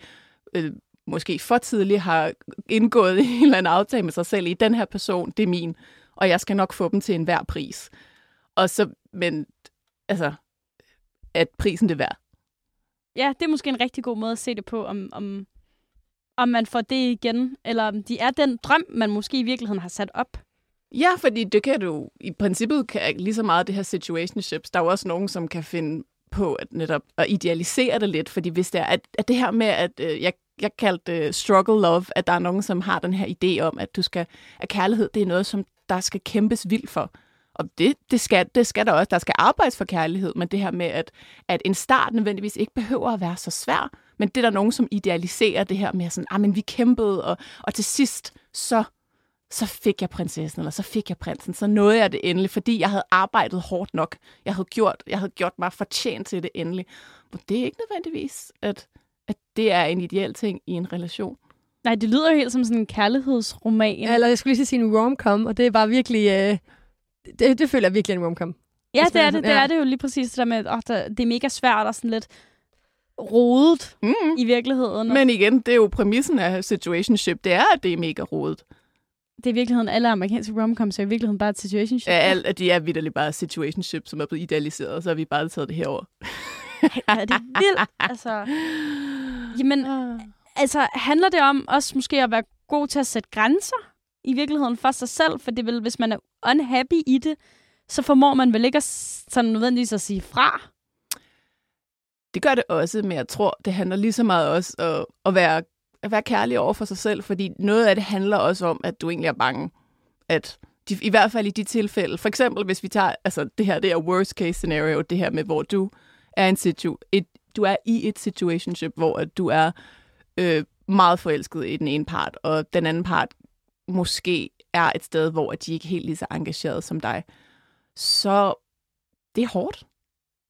Speaker 3: øh, måske for tidligt har indgået [LAUGHS] en eller anden aftale med sig selv i, den her person, det er min, og jeg skal nok få dem til enhver pris. Og så, men altså, at prisen det er værd.
Speaker 1: Ja, det er måske en rigtig god måde at se det på, om, om, om man får det igen, eller om de er den drøm, man måske i virkeligheden har sat op.
Speaker 3: Ja, fordi det kan du, i princippet kan lige så meget det her situationships, der er jo også nogen, som kan finde på at netop at idealisere det lidt, fordi hvis det er, at, at det her med, at øh, jeg, jeg kaldte det struggle love, at der er nogen, som har den her idé om, at du skal, at kærlighed, det er noget, som der skal kæmpes vildt for. Og det, det, skal, det skal der også. Der skal arbejdes for kærlighed, men det her med, at, at en start nødvendigvis ikke behøver at være så svær, men det er der nogen, som idealiserer det her med sådan, ah, men vi kæmpede, og, og til sidst, så så fik jeg prinsessen, eller så fik jeg prinsen, så nåede jeg det endelig, fordi jeg havde arbejdet hårdt nok. Jeg havde gjort, jeg havde gjort mig fortjent til det endelig. Men det er ikke nødvendigvis, at, at det er en ideel ting i en relation.
Speaker 1: Nej, det lyder jo helt som sådan en kærlighedsroman.
Speaker 2: Ja, eller jeg skulle lige sige en rom-com, og det er bare virkelig... Øh, det, det føler jeg virkelig er en rom-com.
Speaker 1: Ja, det er det. Det er det jo lige præcis det der med, at der, det er mega svært og sådan lidt rodet
Speaker 3: Mm.
Speaker 1: i virkeligheden. Men...
Speaker 3: Men igen, det er jo præmissen af situationship, det er, at det er mega rodet.
Speaker 1: Det er i virkeligheden alle amerikanske romcoms, er i virkeligheden bare et situationship.
Speaker 3: Ja, alt, at de er vidderligt bare situationship, som er blevet idealiseret, og så har vi bare taget det herover.
Speaker 1: ja, det er vildt. Altså, jamen, altså, handler det om også måske at være god til at sætte grænser i virkeligheden for sig selv? For det vil, hvis man er unhappy i det, så formår man vel ikke at, sådan nødvendigvis at sige fra.
Speaker 3: Det gør det også, men jeg tror, det handler lige så meget også at, at, være, at være kærlig over for sig selv, fordi noget af det handler også om, at du egentlig er bange. At de, I hvert fald i de tilfælde, for eksempel hvis vi tager, altså det her, det er worst case scenario, det her med, hvor du er, en situ, et, du er i et situationship, hvor at du er øh, meget forelsket i den ene part, og den anden part måske er et sted, hvor de ikke er helt lige så engageret som dig. Så det er hårdt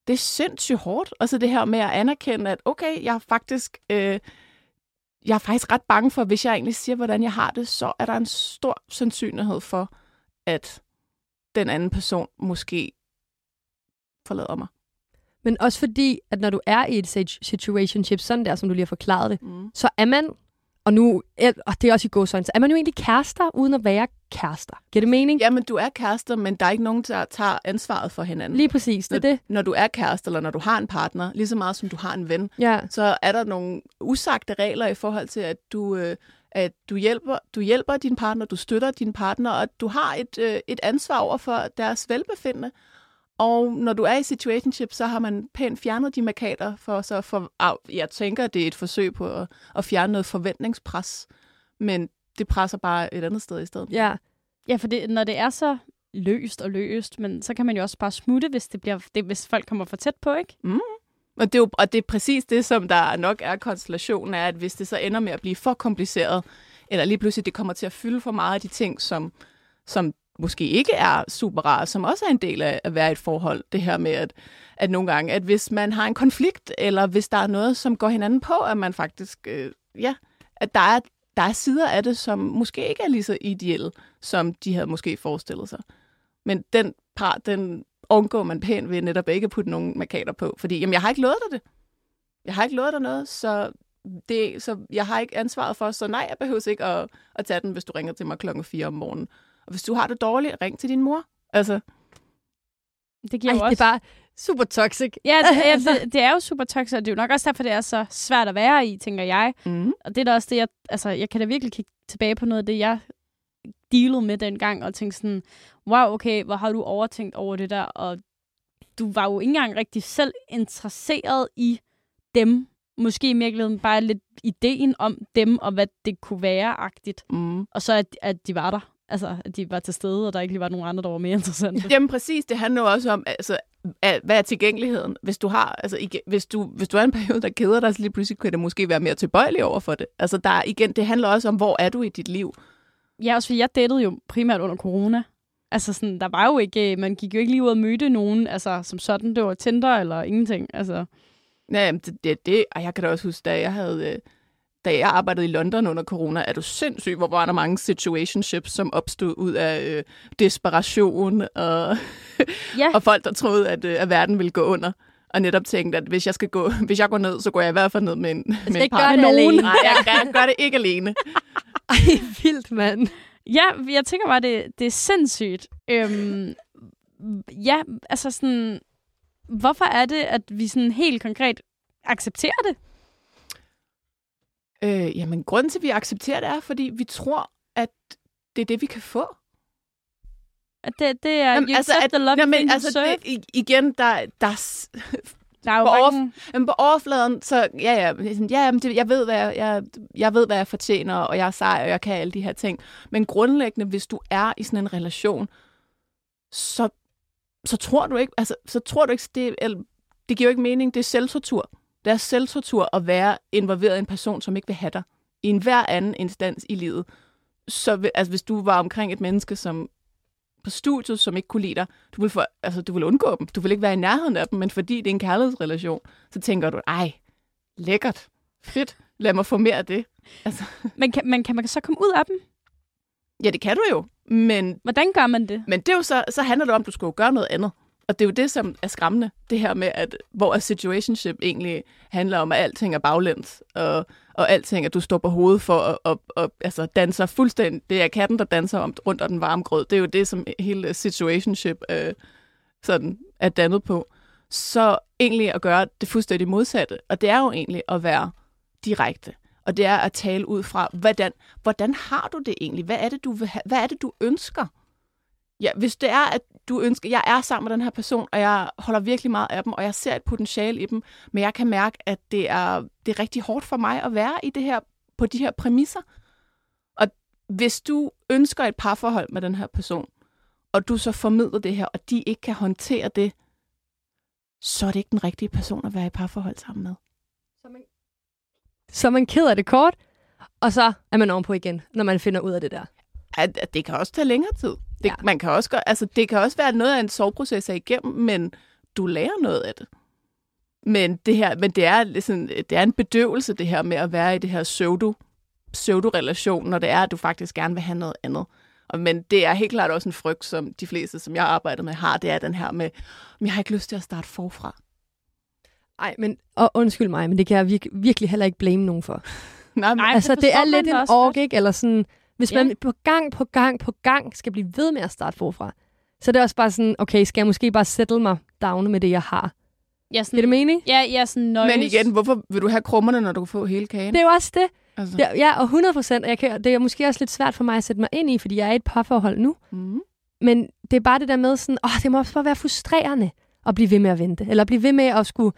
Speaker 3: det er sindssygt hårdt. Og så det her med at anerkende, at okay, jeg er faktisk, øh, jeg er faktisk ret bange for, hvis jeg egentlig siger, hvordan jeg har det, så er der en stor sandsynlighed for, at den anden person måske forlader mig.
Speaker 2: Men også fordi, at når du er i et sit- situationship, sådan der, som du lige har forklaret det,
Speaker 3: Mm.
Speaker 2: så er man, og nu, og det er også i gåsøjne, så er man jo egentlig kærester, uden at være kærester. Giver det mening?
Speaker 3: Jamen, du er kærester, men der er ikke nogen, der tager ansvaret for hinanden.
Speaker 2: Lige præcis, det er det.
Speaker 3: Når du er kærester, eller når du har en partner, lige så meget som du har en ven,
Speaker 2: Ja.
Speaker 3: så er der nogle usagte regler i forhold til, at du, øh, at du, hjælper, du hjælper din partner, du støtter din partner, og at du har et, øh, et ansvar over for deres velbefindende. Og når du er i situationship, så har man pænt fjernet de markader for så for, jeg tænker, det er et forsøg på at, at fjerne noget forventningspres, men det presser bare et andet sted i stedet.
Speaker 2: Ja.
Speaker 1: Ja, for det, når det er så løst og løst, men så kan man jo også bare smutte, hvis, det bliver, det, hvis folk kommer for tæt på, ikke?
Speaker 3: Og det, er jo, og det er præcis det, som der nok er konstellationen, er, at hvis det så ender med at blive for kompliceret, eller lige pludselig det kommer til at fylde for meget af de ting, som, som måske ikke er super rare, som også er en del af at være i et forhold. Det her med, at, at nogle gange, at hvis man har en konflikt, eller hvis der er noget, som går hinanden på, at man faktisk, øh, ja, at der er, der er sider af det, som måske ikke er lige så ideelle, som de havde måske forestillet sig. Men den part, den undgår man pænt ved netop ikke at putte nogen markader på. Fordi, jamen, jeg har ikke lovet dig det. Jeg har ikke lovet dig noget, så, det, så jeg har ikke ansvaret for, så nej, jeg behøver ikke at, at tage den, hvis du ringer til mig klokken 4 om morgenen. Og hvis du har det dårligt, ring til din mor. Altså,
Speaker 1: Det giver
Speaker 2: Ej,
Speaker 1: jo også...
Speaker 2: det er bare super toxic.
Speaker 1: Ja, det, ja [LAUGHS] det, det er jo super toxic, og det er jo nok også derfor, det er så svært at være i, tænker jeg.
Speaker 3: mm.
Speaker 1: Og det er da også det, jeg... Altså, jeg kan da virkelig kigge tilbage på noget af det, jeg dealede med dengang, og tænke sådan, wow, okay, hvor har du overtænkt over det der, og du var jo ikke engang rigtig selv interesseret i dem. Måske i virkeligheden bare lidt ideen om dem, og hvad det kunne være-agtigt.
Speaker 3: Mm.
Speaker 1: Og så at, at de var der. Altså, at de var til stede, og der ikke lige var nogen andre, der var mere interessante.
Speaker 3: Jamen præcis, det handler jo også om, altså, hvad er tilgængeligheden? Hvis du har, altså, igen, hvis du, hvis du er en periode, der keder dig, så lige pludselig kan det måske være mere tilbøjelig over for det. Altså, der, er- igen, det handler også om, hvor er du i dit liv?
Speaker 1: Ja, også fordi jeg datede jo primært under corona. Altså sådan, der var jo ikke, man gik jo ikke lige ud og mødte nogen, altså som sådan, det var Tinder eller ingenting. Altså,
Speaker 3: Ja, jamen, det, det, det, og jeg kan da også huske, da jeg havde, øh, da jeg arbejdede i London under corona, er du sindssyg, hvor var der mange situationships, som opstod ud af øh, desperation og,
Speaker 1: ja, [LAUGHS]
Speaker 3: og folk, der troede, at, øh, at verden ville gå under. Og netop tænkte, at hvis jeg, skal gå, [LAUGHS] hvis jeg går ned, så går jeg i hvert fald ned med en, med en
Speaker 2: ikke
Speaker 3: partner.
Speaker 2: gøre det alene.
Speaker 3: Nej, jeg, jeg gør det ikke alene. [LAUGHS]
Speaker 2: Ej, vildt, mand.
Speaker 1: ja, jeg tænker bare, det, det er sindssygt. Øhm, ja, altså sådan, hvorfor er det, at vi sådan helt konkret accepterer det?
Speaker 3: Øh, jamen, grunden til, at vi accepterer det, er, fordi vi tror, at det er det, vi kan få.
Speaker 1: At det, det er,
Speaker 3: Jamen,
Speaker 1: you accept
Speaker 3: at,
Speaker 1: the love
Speaker 3: jamen, altså,
Speaker 1: you deserve.
Speaker 3: det, igen, der, der, er
Speaker 1: Der er jo
Speaker 3: på overf-
Speaker 1: mange,
Speaker 3: jamen, på overfladen, så ja, ja, sådan, ja jamen, det, jeg, ved, hvad jeg, jeg, jeg ved, hvad jeg fortjener, og jeg er sej, og jeg kan alle de her ting. Men grundlæggende, hvis du er i sådan en relation, så, så tror du ikke, altså, så tror du ikke, det, eller, det giver jo ikke mening, det er selvtortur. Det er selvtortur at være involveret i en person, som ikke vil have dig. I enhver anden instans i livet. Så altså, hvis du var omkring et menneske, som på studiet, som ikke kunne lide dig, du vil, få, altså, du vil undgå dem. Du vil ikke være i nærheden af dem, men fordi det er en kærlighedsrelation, så tænker du, ej, lækkert, fedt, lad mig få mere af det. Altså, [LAUGHS]
Speaker 1: men, kan, men kan man så komme ud af dem?
Speaker 3: ja, det kan du jo, men,
Speaker 1: Hvordan gør man det?
Speaker 3: men det er jo så, så handler det om, at du skal jo gøre noget andet. Og det er jo det, som er skræmmende, det her med, at hvor er situationship egentlig handler om, at alting er baglæns, og, og alting, at du står på hovedet for at og, og, altså, danser fuldstændig. Det er katten, der danser om, rundt om den varme grød. Det er jo det, som hele situationship øh, sådan er dannet på. Så egentlig at gøre det fuldstændig modsatte. Og det er jo egentlig at være direkte. Og det er at tale ud fra, hvordan, hvordan har du det egentlig? Hvad er det, du vil have? Hvad er det, du ønsker? Ja, hvis det er, at du ønsker, jeg er sammen med den her person, og jeg holder virkelig meget af dem, og jeg ser et potentiale i dem, men jeg kan mærke, at det er, det er rigtig hårdt for mig at være i det her, på de her præmisser. Og hvis du ønsker et parforhold med den her person, og du så formidler det her, og de ikke kan håndtere det, så er det ikke den rigtige person at være i parforhold sammen med.
Speaker 2: Så man keder det kort, og så er man ovenpå igen, når man finder ud af det der.
Speaker 3: At, at det kan også tage længere tid. Det,
Speaker 2: Ja.
Speaker 3: man kan også gøre, altså, det kan også være noget af en soveproces at igennem, men du lærer noget af det. Men det her, men det er, sådan, det er en bedøvelse, det her med at være i det her pseudo, pseudo-relation, når det er, at du faktisk gerne vil have noget andet. Og, men det er helt klart også en frygt, som de fleste, som jeg arbejder med, har. Det er den her med, "Men jeg har ikke lyst til at starte forfra.
Speaker 2: Ej, men og undskyld mig, men det kan jeg virke, virkelig heller ikke blame nogen for. [LAUGHS]
Speaker 3: Nej, men,
Speaker 1: Ej,
Speaker 2: altså,
Speaker 1: det
Speaker 2: det er lidt en ork, ikke? Eller sådan, hvis
Speaker 1: Ja.
Speaker 2: man på gang på gang på gang skal blive ved med at starte forfra, så er det også bare sådan, okay, skal jeg måske bare settle mig down med det, jeg har?
Speaker 1: Ja, sådan,
Speaker 2: Giver det mening?
Speaker 1: Ja, ja, sådan nøjes.
Speaker 3: men igen, hvorfor vil du have krummerne, når du kan få hele kagen?
Speaker 2: Det er jo også det.
Speaker 3: altså.
Speaker 2: Ja, ja og 100 procent. Det er måske også lidt svært for mig at sætte mig ind i, fordi jeg er i et parforhold nu.
Speaker 3: Mm.
Speaker 2: Men det er bare det der med sådan, åh, det må også bare være frustrerende at blive ved med at vente. Eller blive ved med at skulle,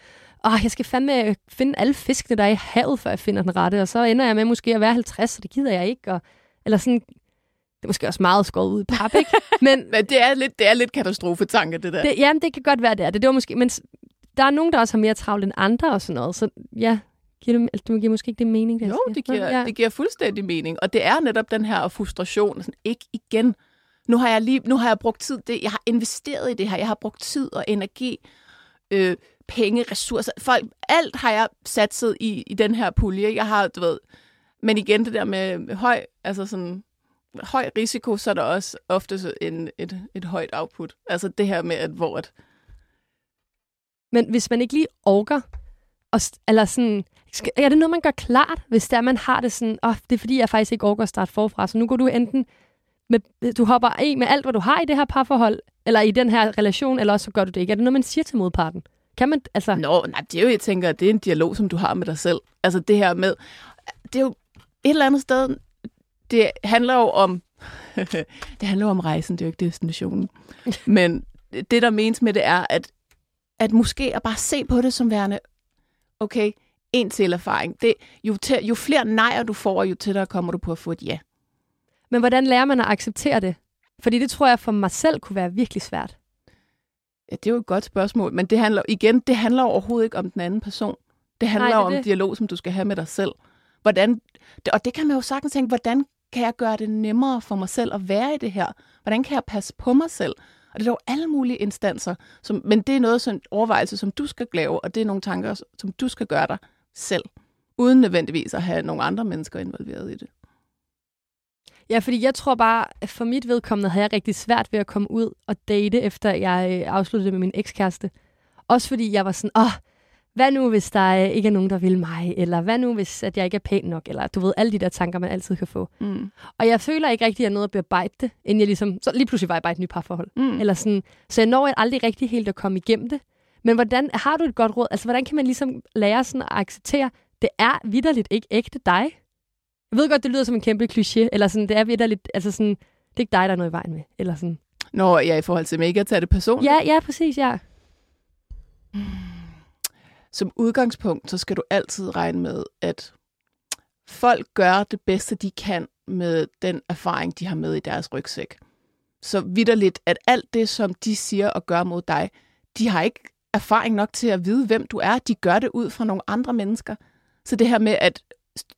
Speaker 2: åh, jeg skal fandme finde alle fiskene, der er i havet, før jeg finder den rette. Og så ender jeg med måske at være 50, så det gider jeg ikke. Og, eller sådan, Det er måske også meget skåret ud i pap, ikke? [LAUGHS] Men,
Speaker 3: Men det er lidt, det er lidt katastrofetanke, det der.
Speaker 2: det, jamen, det kan godt være, det er det. det var måske, men der er nogen, der også har mere travlt end andre og sådan noget. Så ja, giver det, altså, det giver måske ikke det mening, det
Speaker 3: Jo, det giver,
Speaker 2: ja.
Speaker 3: det giver fuldstændig mening. Og det er netop den her frustration. Sådan, ikke igen. Nu har jeg lige, nu har jeg brugt tid. Det, jeg har investeret i det her. Jeg har brugt tid og energi, øh, penge, ressourcer. Folk, alt har jeg satset i, i den her pulje. Jeg har, du ved, men igen det der med, med høj, altså sådan, høj risiko, så er der også ofte en, et, et højt output. Altså det her med, at hvor at,
Speaker 2: Men hvis man ikke lige orker, og, eller sådan, skal, er det noget, man gør klart, hvis det er, man har det sådan, åh, oh, det er fordi, jeg faktisk ikke orker at starte forfra, så nu går du enten, med, du hopper af med alt, hvad du har i det her parforhold, eller i den her relation, eller også så gør du det ikke. Er det noget, man siger til modparten? Kan man, altså,
Speaker 3: Nå, nej, det er jo, jeg tænker, det er en dialog, som du har med dig selv. Altså det her med, det er jo et eller andet sted, det handler jo om, [LAUGHS] det handler jo om rejsen, det er jo ikke destinationen. [LAUGHS] Men det, der menes med det, er, at, at måske at bare se på det som værende, okay, en til erfaring. Det, jo, tæ, jo flere nejer du får, jo tættere kommer du på at få et ja.
Speaker 2: men hvordan lærer man at acceptere det? Fordi det tror jeg for mig selv kunne være virkelig svært.
Speaker 3: Ja, det er jo et godt spørgsmål, men det handler igen, det handler overhovedet ikke om den anden person. Det handler
Speaker 2: Nej, det
Speaker 3: om
Speaker 2: det.
Speaker 3: dialog, som du skal have med dig selv. Hvordan, og det kan man jo sagtens tænke, hvordan kan jeg gøre det nemmere for mig selv at være i det her? Hvordan kan jeg passe på mig selv? Og det er jo alle mulige instanser, som, men det er noget sådan en overvejelse, som du skal lave, og det er nogle tanker, som du skal gøre dig selv, uden nødvendigvis at have nogle andre mennesker involveret i det.
Speaker 2: Ja, fordi jeg tror bare, at for mit vedkommende havde jeg rigtig svært ved at komme ud og date, efter jeg øh, afsluttede med min ekskæreste. Også fordi jeg var sådan, åh, hvad nu hvis der øh, ikke er nogen, der vil mig? Eller hvad nu hvis at jeg ikke er pæn nok? Eller du ved, alle de der tanker, man altid kan få.
Speaker 3: Mm.
Speaker 2: Og jeg føler ikke rigtig, at jeg er noget at bearbejde det, inden jeg ligesom, så lige pludselig var jeg bare et nyt parforhold.
Speaker 3: Mm.
Speaker 2: Eller sådan, så jeg når aldrig rigtig helt at komme igennem det. Men hvordan, har du et godt råd? Altså, hvordan kan man ligesom lære sådan at acceptere, det er vidderligt ikke ægte dig? Jeg ved godt, det lyder som en kæmpe kliché, eller sådan, det er vidderligt, altså sådan, det er ikke dig, der er noget i vejen med. Eller sådan.
Speaker 3: Jeg er i forhold til mig ikke at tage det personligt.
Speaker 2: Ja, ja, præcis, ja
Speaker 3: som udgangspunkt, så skal du altid regne med, at folk gør det bedste, de kan med den erfaring, de har med i deres rygsæk. Så vidderligt, at alt det, som de siger og gør mod dig, de har ikke erfaring nok til at vide, hvem du er. De gør det ud fra nogle andre mennesker. Så det her med, at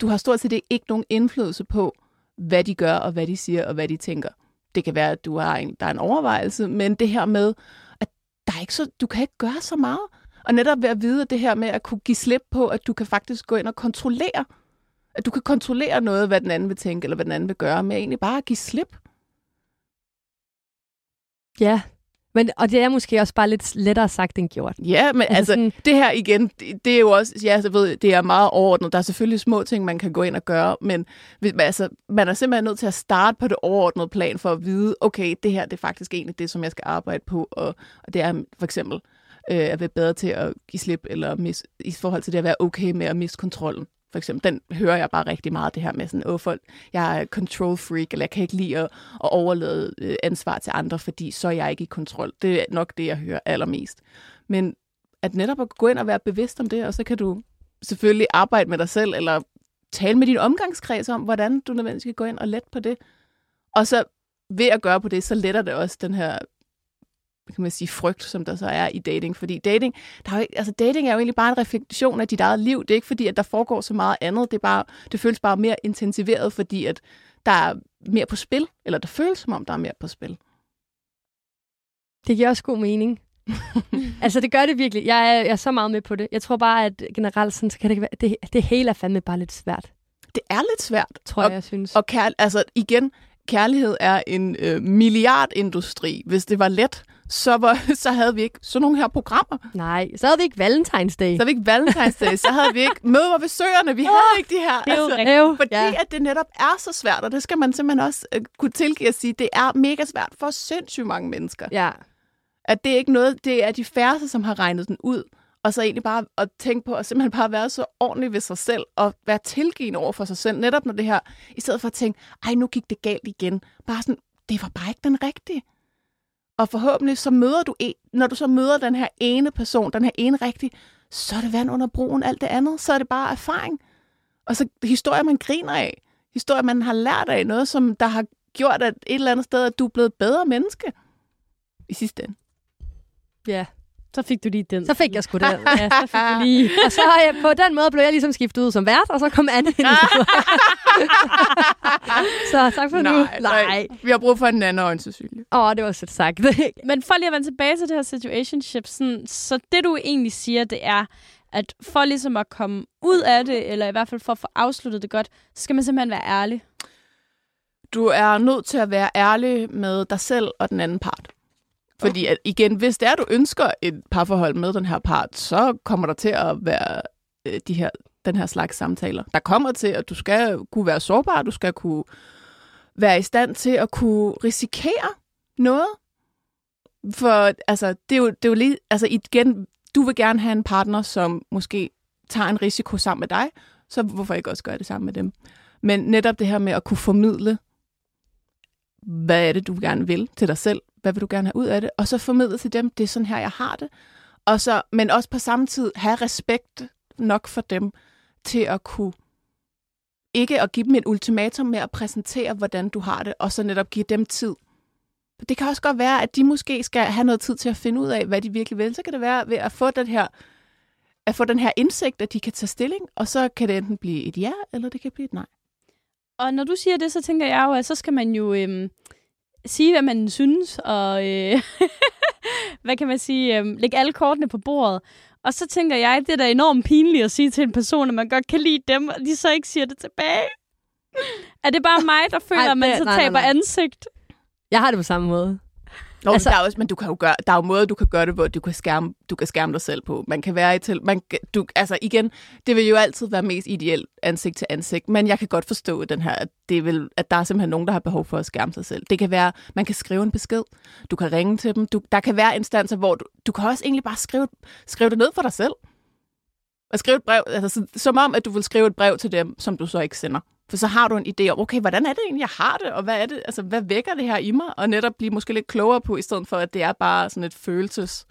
Speaker 3: du har stort set ikke nogen indflydelse på, hvad de gør, og hvad de siger, og hvad de tænker. Det kan være, at du har en, der er en overvejelse, men det her med, at der er ikke så, du kan ikke gøre så meget. Og netop ved at vide det her med at kunne give slip på, at du kan faktisk gå ind og kontrollere, at du kan kontrollere noget, hvad den anden vil tænke, eller hvad den anden vil gøre, med egentlig bare at give slip.
Speaker 2: Ja. Men, og det er måske også bare lidt lettere sagt end gjort.
Speaker 3: Ja, men altså, altså
Speaker 2: sådan-
Speaker 3: det her igen, det, det er jo også, ja, jeg ved, det er meget overordnet. Der er selvfølgelig små ting, man kan gå ind og gøre, men men altså, man er simpelthen nødt til at starte på det overordnede plan for at vide, okay, det her det er faktisk egentlig det, som jeg skal arbejde på, og, og det er for eksempel øh, at være bedre til at give slip, eller mis, i forhold til det at være okay med at miste kontrollen. For eksempel, den hører jeg bare rigtig meget, det her med sådan, åh, folk, jeg er control freak, eller jeg kan ikke lide at, at overlade øh, ansvar til andre, fordi så er jeg ikke i kontrol. Det er nok det, jeg hører allermest. Men at netop at gå ind og være bevidst om det, og så kan du selvfølgelig arbejde med dig selv, eller tale med din omgangskreds om, hvordan du nødvendigvis skal gå ind og let på det. Og så ved at gøre på det, så letter det også den her kan man sige, frygt, som der så er i dating. Fordi dating, der er jo ikke, altså dating er jo egentlig bare en refleksion af dit eget liv. Det er ikke fordi, at der foregår så meget andet. Det, er bare, det føles bare mere intensiveret, fordi at der er mere på spil. Eller det føles som om, der er mere på spil.
Speaker 2: Det giver også god mening. [LAUGHS] altså, det gør det virkelig. Jeg er, jeg er så meget med på det. Jeg tror bare, at generelt sådan, så kan det, være, det, det hele er fandme bare lidt svært,
Speaker 3: Det er lidt svært.
Speaker 2: tror
Speaker 3: Og-
Speaker 2: jeg, jeg synes.
Speaker 3: Og kær, altså igen, kærlighed er en øh, milliardindustri. Hvis det var let, så, var, [LAUGHS] så havde vi ikke sådan nogle her programmer.
Speaker 2: Nej, så havde vi ikke Valentine's Day.
Speaker 3: Så havde vi ikke Valentine's så havde vi ikke [LAUGHS] møder ved søerne. Vi havde ikke de her.
Speaker 1: Det er jo rigtigt.
Speaker 2: Øv,
Speaker 3: Fordi
Speaker 2: ja.
Speaker 3: at det netop er så svært, og det skal man simpelthen også øh, kunne tilgive at sige, det er mega svært for sindssygt mange mennesker.
Speaker 2: ja.
Speaker 3: At det er ikke noget, det er de færreste, som har regnet den ud. Og så egentlig bare at tænke på at simpelthen bare være så ordentlig ved sig selv, og være tilgivende over for sig selv. Netop når det her, i stedet for at tænke, ej, nu gik det galt igen. Bare sådan, det var bare ikke den rigtige. Og forhåbentlig så møder du, en, når du så møder den her ene person, den her ene rigtige, så er det vand under broen, alt det andet. Så er det bare erfaring. Og så historier, man griner af. Historier, man har lært af. Noget, som der har gjort at et eller andet sted, at du er blevet et bedre menneske i sidste ende.
Speaker 2: Ja,
Speaker 1: Så fik du lige den.
Speaker 2: så fik jeg sgu det. [LAUGHS]
Speaker 1: Ja, så fik du lige...
Speaker 2: og så øh, på den måde blev jeg ligesom skiftet ud som vært, og så kom Anne ind. [LAUGHS] [LAUGHS] så tak for nu. Nej.
Speaker 3: Vi har brug for en anden øjensynlig.
Speaker 2: Åh, oh, det var sødt sagt. [LAUGHS]
Speaker 1: Men for lige at vende tilbage til det her situationship, sådan, så det du egentlig siger, det er, at for ligesom at komme ud af det, eller i hvert fald for at få afsluttet det godt, så skal man simpelthen være ærlig.
Speaker 3: Du er nødt til at være ærlig med dig selv og den anden part. Fordi at, igen, hvis det er, du ønsker et parforhold med den her part, så kommer der til at være øh, de her, den her slags samtaler. Der kommer til, at du skal kunne være sårbar, du skal kunne være i stand til at kunne risikere noget. For altså, det er jo, det er jo lige, altså igen, du vil gerne have en partner, som måske tager en risiko sammen med dig, så hvorfor ikke også gøre det sammen med dem? Men netop det her med at kunne formidle, hvad er det, du gerne vil til dig selv? Hvad vil du gerne have ud af det? Og så formidle til dem, det er sådan her, jeg har det. Og så, men også på samme tid have respekt nok for dem til at kunne ikke at give dem et ultimatum med at præsentere, hvordan du har det, og så netop give dem tid. Det kan også godt være, at de måske skal have noget tid til at finde ud af, hvad de virkelig vil. Så kan det være ved at få den her, at få den her indsigt, at de kan tage stilling, og så kan det enten blive et ja, eller det kan blive et nej.
Speaker 1: Og når du siger det, så tænker jeg jo, at så skal man jo øhm, sige, hvad man synes, og øh, [LAUGHS] hvad kan man sige, øhm, lægge alle kortene på bordet. Og så tænker jeg, det er da enormt pinligt at sige til en person, at man godt kan lide dem, og de så ikke siger det tilbage. [LAUGHS] Er det bare mig, der føler,
Speaker 2: Ej,
Speaker 1: at man
Speaker 2: det-
Speaker 1: så
Speaker 2: nej, nej,
Speaker 1: taber
Speaker 2: nej.
Speaker 1: ansigt?
Speaker 2: Jeg har det på samme måde.
Speaker 3: Nå,
Speaker 2: Altså-
Speaker 3: der er også, men du kan jo gøre, der er jo måder, du kan gøre det, hvor du kan skærme, du kan skærme dig selv på. Man kan være i til, man, du, altså igen, det vil jo altid være mest ideelt ansigt til ansigt, men jeg kan godt forstå den her, at, det vil, at der er simpelthen nogen, der har behov for at skærme sig selv. Det kan være, man kan skrive en besked, du kan ringe til dem, du, der kan være instanser, hvor du, du kan også egentlig bare skrive, skrive det ned for dig selv. Og skrive et brev, altså, så, som om, at du vil skrive et brev til dem, som du så ikke sender. For så har du en idé om, okay, hvordan er det egentlig, jeg har det, og hvad er det, altså, hvad vækker det her i mig? Og netop blive måske lidt klogere på, i stedet for, at det er bare sådan et følelses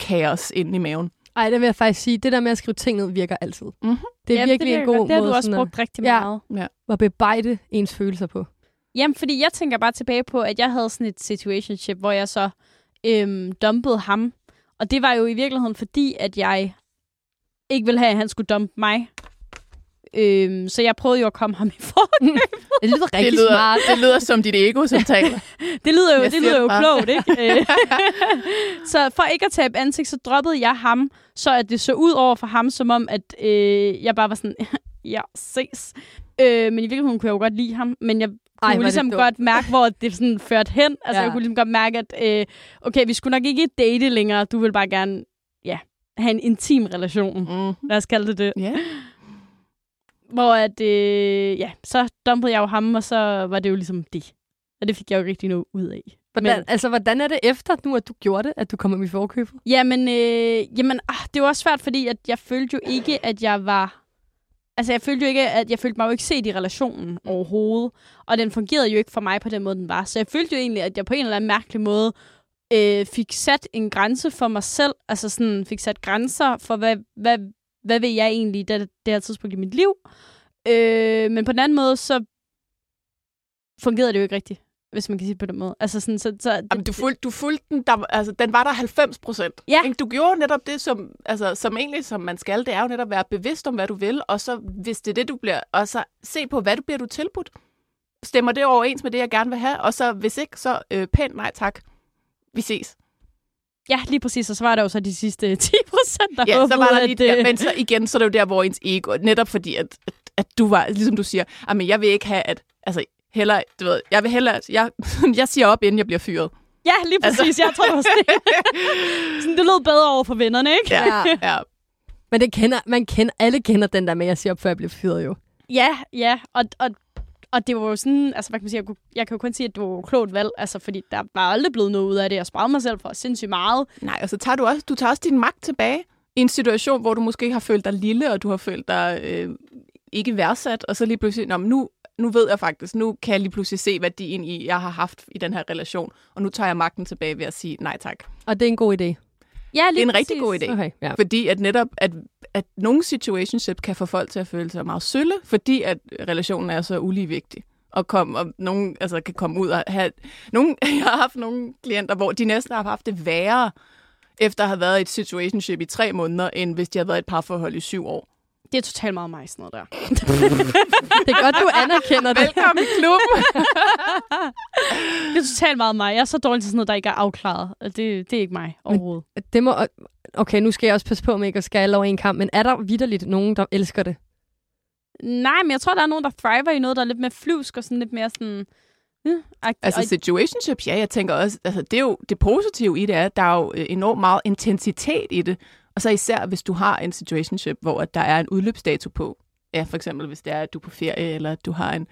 Speaker 3: kaos ind i maven.
Speaker 2: Ej, det vil jeg faktisk sige. Det der med at skrive ting ned virker altid.
Speaker 3: Mhm.
Speaker 2: Det er
Speaker 1: Ja,
Speaker 2: virkelig
Speaker 1: det
Speaker 2: en god
Speaker 1: godt. Det har
Speaker 2: måde
Speaker 1: du også brugt rigtig
Speaker 2: Ja.
Speaker 1: meget.
Speaker 2: at, at bearbejde ens følelser på.
Speaker 1: Jamen, fordi jeg tænker bare tilbage på, at jeg havde sådan et situationship, hvor jeg så øhm, dumpede ham. Og det var jo i virkeligheden fordi, at jeg ikke ville have, at han skulle dumpe mig. Øhm, så jeg prøvede jo at komme ham i for. [LAUGHS]
Speaker 2: Det lyder rigtig
Speaker 3: Det lyder,
Speaker 2: smart.
Speaker 3: det lyder som dit ego, som taler. [LAUGHS]
Speaker 1: Det lyder jo,
Speaker 3: Jeg
Speaker 1: det lyder jo klogt, ikke? [LAUGHS] Øh, så for ikke at tabe ansigt, så droppede jeg ham, så at det så ud over for ham, som om, at øh, jeg bare var sådan, ja, ses. Øh, men i virkeligheden kunne jeg jo godt lide ham, men jeg kunne
Speaker 2: Ej,
Speaker 1: ligesom godt mærke, hvor det sådan førte hen. Altså,
Speaker 2: Ja.
Speaker 1: jeg kunne ligesom godt mærke, at øh, okay, vi skulle nok ikke date længere. Du vil bare gerne, ja, have en intim relation.
Speaker 3: Mm.
Speaker 1: Lad os kalde det det.
Speaker 3: Ja.
Speaker 1: Hvor at, øh, ja, så dumpede jeg jo ham, og så var det jo ligesom det. Og det fik jeg jo rigtig noget ud af.
Speaker 2: Hvordan,
Speaker 1: Men-
Speaker 2: altså, hvordan er det efter nu, at du gjorde det, at du kom i forkøbet?
Speaker 1: Jamen, øh, jamen ah, det var også svært, fordi at jeg følte jo ikke, at jeg var... Altså, jeg følte jo ikke, at jeg følte mig jo ikke set i relationen overhovedet. Og den fungerede jo ikke for mig på den måde, den var. Så jeg følte jo egentlig, at jeg på en eller anden mærkelig måde øh, fik sat en grænse for mig selv. Altså sådan, fik sat grænser for, hvad, hvad, hvad vil jeg egentlig det, det her tidspunkt i mit liv. Øh, men på den anden måde, så fungerede det jo ikke rigtigt, hvis man kan sige det på den måde. Altså sådan, så, så
Speaker 3: Jamen, du fulgte, du fulgte den, der, altså, den var der 90 procent.
Speaker 1: Ja.
Speaker 3: Du gjorde netop det, som, altså, som egentlig som man skal. Det er jo netop at være bevidst om, hvad du vil, og så, hvis det er det, du bliver, og så se på, hvad du bliver du tilbudt. Stemmer det overens med det, jeg gerne vil have? Og så, hvis ikke, så øh, pænt nej tak. Vi ses.
Speaker 1: Ja, lige præcis. Og så var der jo så de sidste [LAUGHS] 10 procent, der
Speaker 3: Ja,
Speaker 1: håbede,
Speaker 3: så var der lige
Speaker 1: at,
Speaker 3: der,
Speaker 1: øh,
Speaker 3: men så igen, så er det jo der, hvor ens ego, netop fordi, at, at, du var, ligesom du siger, men jeg vil ikke have, at, altså, heller, du ved, jeg vil hellere, jeg, [LAUGHS] jeg siger op, inden jeg bliver fyret.
Speaker 1: Ja, lige
Speaker 3: Altså-
Speaker 1: præcis. Jeg tror også det. [LAUGHS] Sådan, det lød bedre over for vennerne, ikke?
Speaker 3: Ja, ja.
Speaker 2: Men det kender, man kender, alle kender den der med, at jeg siger op, før jeg bliver fyret jo.
Speaker 1: Ja, ja. Og, og, og det var jo sådan, altså hvad kan man sige, jeg, kunne, jeg kan jo kun sige, at det var et klogt valg, altså fordi der var aldrig blevet noget ud af det. Jeg sparede mig selv for sindssygt meget.
Speaker 3: Nej, og så tager du også, du tager også din magt tilbage i en situation, hvor du måske har følt dig lille, og du har følt dig øh, ikke værdsat, og så lige pludselig, Nå, men nu, nu ved jeg faktisk, nu kan jeg lige pludselig se værdien i, jeg har haft i den her relation, og nu tager jeg magten tilbage ved at sige nej tak.
Speaker 2: Og det er en god idé.
Speaker 1: Ja,
Speaker 3: Det er
Speaker 1: lige
Speaker 3: en rigtig
Speaker 1: præcis.
Speaker 3: god idé.
Speaker 2: Okay, ja.
Speaker 3: Fordi at netop, at, at nogle situationship kan få folk til at føle sig meget sølle, fordi at relationen er så ulige vigtig. og, kom, og nogen altså, kan komme ud og have... Nogen, [LAUGHS] jeg har haft nogle klienter, hvor de næsten har haft det værre, efter at have været i et situationship i tre måneder, end hvis de havde været i et parforhold i syv år.
Speaker 1: Det er totalt meget mig, sådan noget der. [LAUGHS]
Speaker 2: Det er godt, du anerkender det.
Speaker 3: Velkommen i klubben! [LAUGHS]
Speaker 1: Det er totalt meget mig. Jeg er så dårlig til sådan noget, der ikke er afklaret. Og Det, det er ikke mig overhovedet.
Speaker 2: det må, okay, nu skal jeg også passe på med ikke at skære over en kamp, men er der vidderligt nogen, der elsker det?
Speaker 1: Nej, men jeg tror, der er nogen, der thriver i noget, der er lidt mere flyvsk og sådan lidt mere sådan... Hmm,
Speaker 3: Altså situationships, ja, jeg tænker også, altså det er jo det positive i det er, at der er jo øh, enormt meget intensitet i det. Og så især, hvis du har en situationship, hvor at der er en udløbsdato på. Ja, for eksempel, hvis det er, at du er på ferie, eller at du har en,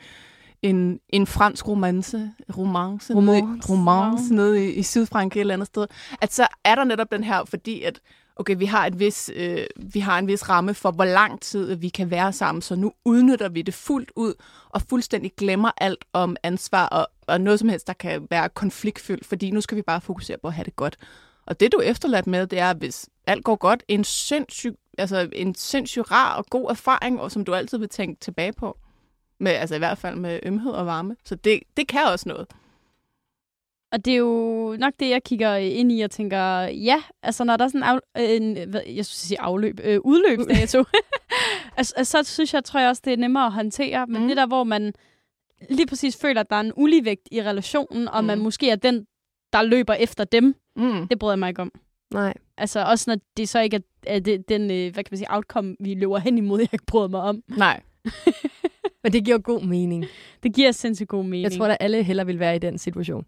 Speaker 3: en, en fransk romance, romance, nede, i-
Speaker 2: Romance.
Speaker 3: romance nede i, i Sydfrankrig eller et andet sted. At så er der netop den her, fordi at okay, vi har, et vis, øh, vi har en vis ramme for, hvor lang tid vi kan være sammen, så nu udnytter vi det fuldt ud og fuldstændig glemmer alt om ansvar og, og noget som helst, der kan være konfliktfyldt, fordi nu skal vi bare fokusere på at have det godt. Og det, du er efterladt med, det er, hvis alt går godt, en sindssyg, altså en sindssyg rar og god erfaring, og som du altid vil tænke tilbage på. Med, altså i hvert fald med ømhed og varme. Så det, det kan også noget.
Speaker 1: Og det er jo nok det, jeg kigger ind i og tænker, ja, altså når der er sådan en, af, en hvad- jeg skulle sige afløb, øh, udløbsdato, [LAUGHS] [LAUGHS] altså, altså, så synes jeg, tror jeg også, det er nemmere at håndtere. Men
Speaker 3: Mm.
Speaker 1: det der, hvor man lige præcis føler, at der er en uligevægt i relationen, og mm. man
Speaker 3: Mm.
Speaker 1: måske er den, der løber efter dem,
Speaker 3: Mm.
Speaker 1: det bryder jeg mig ikke om.
Speaker 2: Nej.
Speaker 1: Altså også når det så ikke er, er det, den, øh, hvad kan man sige, outcome, vi løber hen imod, jeg ikke bryder mig om.
Speaker 3: Nej. [LAUGHS]
Speaker 2: Men det giver god mening.
Speaker 1: Det giver sindssygt god mening.
Speaker 2: Jeg tror, at alle heller vil være i den situation.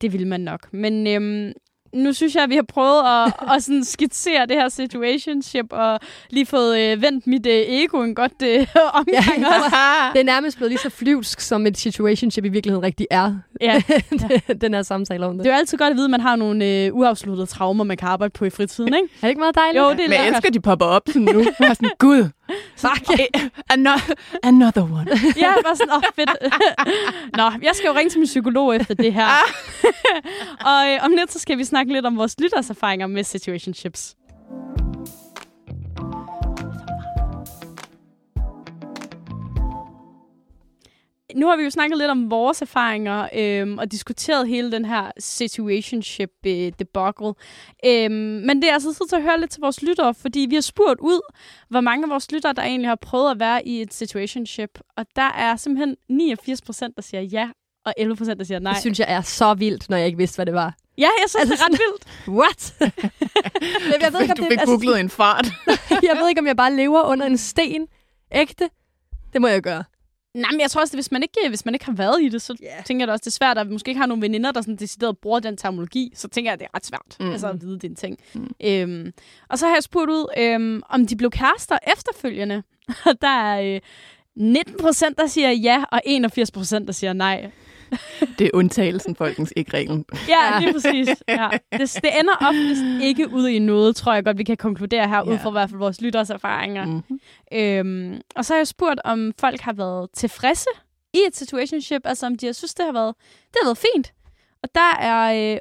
Speaker 1: Det vil man nok. Men øhm, nu synes jeg, at vi har prøvet at, [LAUGHS] at sådan skitsere det her situationship, og lige fået øh, vendt mit øh, ego en godt øh, [LAUGHS] omgang
Speaker 2: Ja,
Speaker 1: også.
Speaker 2: Det er nærmest blevet lige så flyvsk, som et situationship i virkeligheden rigtig er.
Speaker 1: Ja. [LAUGHS]
Speaker 2: den her samtale om det.
Speaker 1: Det er jo altid godt at vide, at man har nogle øh, uafsluttede traumer, man kan arbejde på i fritiden, ikke?
Speaker 2: Er det ikke meget dejligt?
Speaker 1: Jo, det er
Speaker 3: Men jeg elsker, at de popper op sådan nu. Jeg er sådan, gud.
Speaker 1: Fuck, [LAUGHS]
Speaker 3: Another, another one. [LAUGHS]
Speaker 1: Ja, bare sådan, åh, oh, fedt. Nå, jeg skal jo ringe til min psykolog efter det her. [LAUGHS] og øh, om lidt, så skal vi snakke lidt om vores lytters erfaringer med situationships. Nu har vi jo snakket lidt om vores erfaringer øhm, og diskuteret hele den her situationship øh, debacle. Øhm, men det er altså tid til at høre lidt til vores lyttere, fordi vi har spurgt ud, hvor mange af vores lyttere, der egentlig har prøvet at være i et situationship. Og der er simpelthen 89 procent, der siger ja, og 11 procent, der siger nej.
Speaker 2: Det synes jeg er så vildt, når jeg ikke vidste, hvad det var.
Speaker 1: Ja, jeg synes,
Speaker 2: Altså
Speaker 1: det er ret vildt. [LAUGHS]
Speaker 2: What? [LAUGHS] jeg, jeg, ved ikke, om
Speaker 3: Du
Speaker 2: det,
Speaker 3: fik
Speaker 2: altså,
Speaker 3: googlet en fart. [LAUGHS]
Speaker 2: jeg ved ikke, om jeg bare lever under en sten. Ægte. Det må jeg gøre.
Speaker 1: Nej, men jeg tror også, at hvis man ikke, hvis man ikke har været i det, så
Speaker 2: Ja.
Speaker 1: tænker jeg da også, det er svært, at vi måske ikke har nogle veninder, der sådan decideret bruger den terminologi, så tænker jeg, at det er ret svært
Speaker 3: Mm.
Speaker 1: altså, at vide den ting.
Speaker 3: Mm.
Speaker 1: Mm. Øhm, og så har jeg spurgt ud, øhm, om de blev kærester efterfølgende. Og [LAUGHS] der er øh, 19 procent, der siger ja, og 81 procent, der siger nej.
Speaker 3: Det er undtagelsen, folkens, ikke reglen.
Speaker 1: Ja, lige præcis. Ja. Det, det ender oftest ikke ud i noget, tror jeg godt, vi kan konkludere her,
Speaker 3: Ja.
Speaker 1: ud fra i hvert fald vores lytters erfaringer. Mm.
Speaker 3: Mm-hmm.
Speaker 1: Øhm, og så har jeg spurgt, om folk har været tilfredse i et situationship, altså om de har synes, det har været, det har været fint. Og der er øh,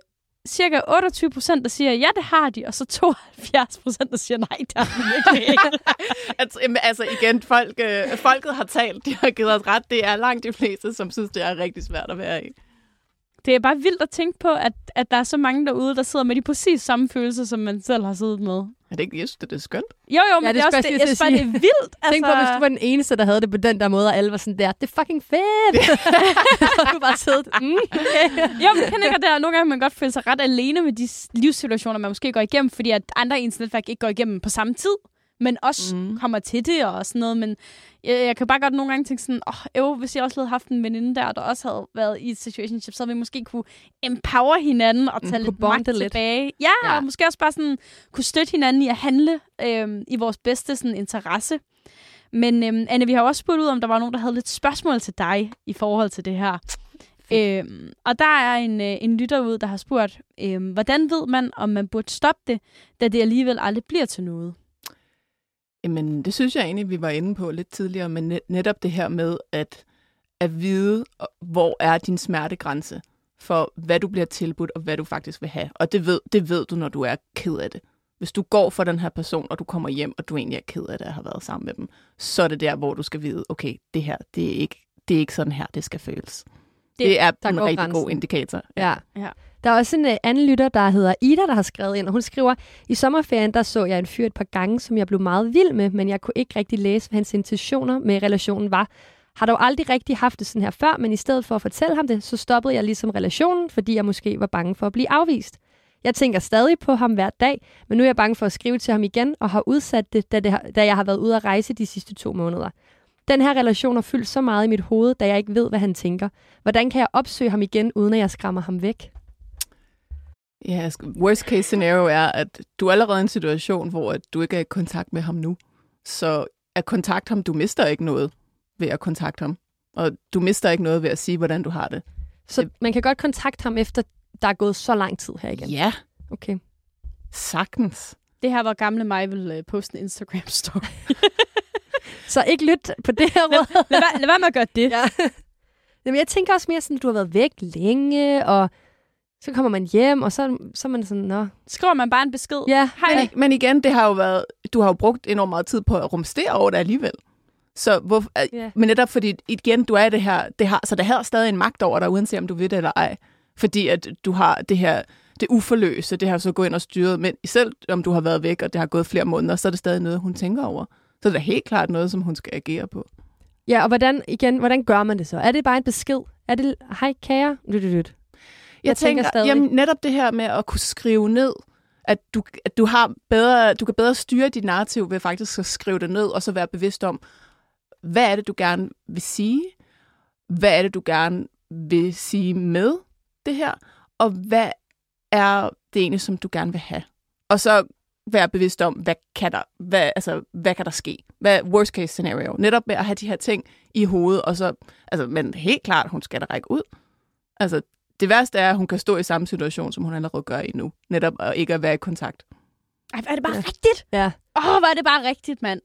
Speaker 1: cirka 28 procent, der siger, ja, det har de, og så 72 procent, der siger, nej, det har de virkelig ikke. [LAUGHS]
Speaker 3: altså, altså igen, folk, øh, folket har talt, de har givet os ret. Det er langt de fleste, som synes, det er rigtig svært at være i
Speaker 1: det er bare vildt at tænke på, at, at der er så mange derude, der sidder med de præcis samme følelser, som man selv har siddet med.
Speaker 3: Er det ikke, jeg synes, det er skønt?
Speaker 1: Jo, jo, men
Speaker 2: Ja, det
Speaker 1: det, er også det, jeg synes, bare, det er vildt. Altså, [LAUGHS]
Speaker 2: Tænk på, hvis du var den eneste, der havde det på den der måde, og alle var sådan der, det er fucking fedt. [LAUGHS] og du bare siddet, mm, okay. [LAUGHS]
Speaker 1: Jo, men kan ikke, der nogle gange man godt føle sig ret alene med de livssituationer, man måske går igennem, fordi at andre i ens netværk ikke går igennem på samme tid, men også
Speaker 3: mm.
Speaker 1: kommer til det og sådan noget. Men jeg, jeg kan bare godt nogle gange tænke sådan, åh, oh, hvis jeg også havde haft en veninde der, der også havde været i et situationship, så havde vi måske kunne empower hinanden og tage
Speaker 2: kunne
Speaker 1: mm, lidt magt
Speaker 2: lidt.
Speaker 1: tilbage. Ja,
Speaker 2: Ja.
Speaker 1: og måske også bare sådan kunne støtte hinanden i at handle øhm, i vores bedste sådan, interesse. Men øhm, Anne, vi har også spurgt ud, om der var nogen, der havde lidt spørgsmål til dig i forhold til det her. Øhm, og der er en, øh, en lytter ud, der har spurgt, øhm, hvordan ved man, om man burde stoppe det, da det alligevel aldrig bliver til noget?
Speaker 3: Jamen, det synes jeg egentlig, vi var inde på lidt tidligere, men net, netop det her med at, at vide, hvor er din smertegrænse for, hvad du bliver tilbudt, og hvad du faktisk vil have. Og det ved, det ved du, når du er ked af det. Hvis du går for den her person, og du kommer hjem, og du egentlig er ked af det at have været sammen med dem, så er det der, hvor du skal vide, okay, det her, det er ikke, det er ikke sådan her, det skal føles. Det,
Speaker 2: Det-
Speaker 3: er en rigtig
Speaker 2: grænsen.
Speaker 3: god indikator.
Speaker 2: Ja.
Speaker 1: Ja.
Speaker 2: Der er også en øh, anden lytter, der hedder Ida, der har skrevet ind, og hun skriver, i sommerferien, der så jeg en fyr et par gange, som jeg blev meget vild med, men jeg kunne ikke rigtig læse, hvad hans intentioner med relationen var. Har dog aldrig rigtig haft det sådan her før, men i stedet for at fortælle ham det, så stoppede jeg ligesom relationen, fordi jeg måske var bange for at blive afvist. Jeg tænker stadig på ham hver dag, men nu er jeg bange for at skrive til ham igen, og har udsat det, da, det har, da jeg har været ude at rejse de sidste to måneder. Den her relation har fyldt så meget i mit hoved, da jeg ikke ved, hvad han tænker. Hvordan kan jeg opsøge ham igen, uden at jeg skræmmer ham væk?
Speaker 3: Ja, sk- worst case scenario er, at du er allerede i en situation, hvor at du ikke er i kontakt med ham nu. Så at kontakte ham, du mister ikke noget ved at kontakte ham. Og du mister ikke noget ved at sige, hvordan du har det.
Speaker 2: Så man kan godt kontakte ham efter, der er gået så lang tid her igen.
Speaker 3: Ja,
Speaker 2: Okay.
Speaker 3: sagtens.
Speaker 1: Det her var gamle mig vil øh, poste en Instagram-story. [LAUGHS]
Speaker 2: Så ikke lyt på det her råd.
Speaker 1: lad, være, lad være med at gøre det. [LAUGHS]
Speaker 2: ja. Jamen, jeg tænker også mere sådan, at du har været væk længe, og så kommer man hjem, og så, så er man sådan, nå,
Speaker 1: Skriver man bare en besked.
Speaker 2: ja,
Speaker 1: Hej.
Speaker 3: Men, men igen, det har jo været, du har jo brugt enormt meget tid på at rumstere over det alligevel. Så hvor,
Speaker 2: Ja.
Speaker 3: Men netop fordi, igen, du er det her, det har, så der har stadig en magt over dig, uanset om du ved det eller ej. Fordi at du har det her, det uforløse, det har så gået ind og styret, men selv om du har været væk, og det har gået flere måneder, så er det stadig noget, hun tænker over. Så det er helt klart noget, som hun skal agere på.
Speaker 2: Ja, og hvordan, igen, hvordan gør man det så? Er det bare en besked? Er det, hej kære? Lyt, lyt, lyt.
Speaker 3: Jeg,
Speaker 2: tænker
Speaker 3: tænker,
Speaker 2: stadig-
Speaker 3: jamen, netop det her med at kunne skrive ned, at du, at du, har bedre, du kan bedre styre dit narrativ ved faktisk at skrive det ned, og så være bevidst om, hvad er det, du gerne vil sige? Hvad er det, du gerne vil sige med det her? Og hvad er det egentlig, som du gerne vil have? Og så være bevidst om, hvad kan der, hvad, altså, hvad kan der ske? Hvad worst case scenario? Netop med at have de her ting i hovedet, og så, altså, men helt klart, hun skal da række ud. Altså, det værste er, at hun kan stå i samme situation, som hun allerede gør i nu. Netop at ikke at være i kontakt.
Speaker 1: Ej, er det bare
Speaker 2: Ja.
Speaker 1: rigtigt?
Speaker 2: Ja.
Speaker 1: Åh, oh, er det bare rigtigt, mand.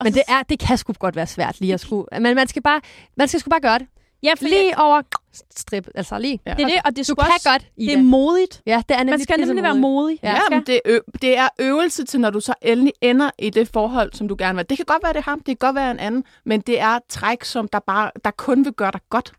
Speaker 1: Og
Speaker 2: Men
Speaker 1: så-
Speaker 2: det, er, det kan sgu godt være svært lige at skulle... Men man skal bare, man skal sgu bare gøre det.
Speaker 1: Ja, for
Speaker 2: Lige over strip, altså lige.
Speaker 3: Ja.
Speaker 1: det er det, og det er
Speaker 2: Du kan
Speaker 1: også,
Speaker 2: godt, Ida.
Speaker 1: Det er modigt.
Speaker 2: ja, det er nemlig
Speaker 1: Man skal nemlig være
Speaker 2: modigt.
Speaker 1: modig.
Speaker 2: Ja.
Speaker 3: Ja, men det, er ø- det er øvelse til, når du så endelig ender i det forhold, som du gerne vil. Det kan godt være, det er ham, det kan godt være en anden, men det er træk, som der, bare, der kun vil gøre dig godt.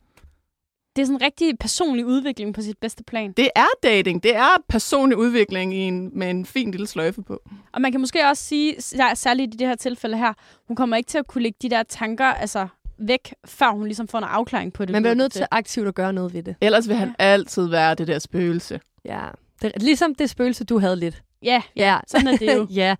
Speaker 1: Det er sådan en rigtig personlig udvikling på sit bedste plan.
Speaker 3: Det er dating. Det er personlig udvikling i en, med en fin lille sløjfe på.
Speaker 1: Og man kan måske også sige, sær- særligt i det her tilfælde her, hun kommer ikke til at kunne lægge de der tanker altså, væk, før hun ligesom får en afklaring på det.
Speaker 2: Man bliver nødt til aktivt at gøre noget ved det.
Speaker 3: Ellers vil han altid være det der spøgelse.
Speaker 2: Ja. Det, er ligesom det spøgelse, du havde lidt.
Speaker 1: Ja,
Speaker 2: Ja, [LAUGHS]
Speaker 1: sådan er det jo. [LAUGHS]
Speaker 2: ja.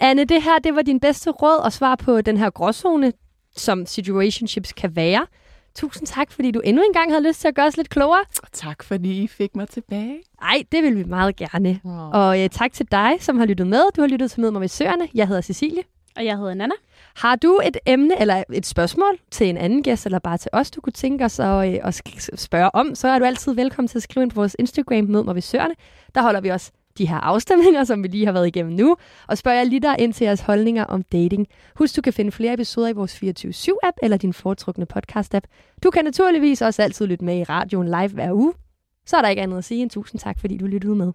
Speaker 2: Anne, det her det var din bedste råd og svar på den her gråzone, som situationships kan være. Tusind tak, fordi du endnu en gang havde lyst til at gøre os lidt klogere.
Speaker 3: Og tak, fordi I fik mig tilbage.
Speaker 2: Ej, det vil vi meget gerne.
Speaker 3: Oh.
Speaker 2: Og øh, tak til dig, som har lyttet med. Du har lyttet til Mød mig ved Søerne. Jeg hedder Cecilie.
Speaker 1: Og jeg hedder Nana.
Speaker 2: Har du et emne eller et spørgsmål til en anden gæst, eller bare til os, du kunne tænke os at, øh, at spørge om, så er du altid velkommen til at skrive ind på vores Instagram, Mød mig ved Søerne. Der holder vi også de her afstemninger, som vi lige har været igennem nu, og spørger jeg lige der ind til jeres holdninger om dating. Husk, du kan finde flere episoder i vores 24-7-app eller din foretrukne podcast-app. Du kan naturligvis også altid lytte med i radioen live hver uge. Så er der ikke andet at sige end tusind tak, fordi du lyttede med.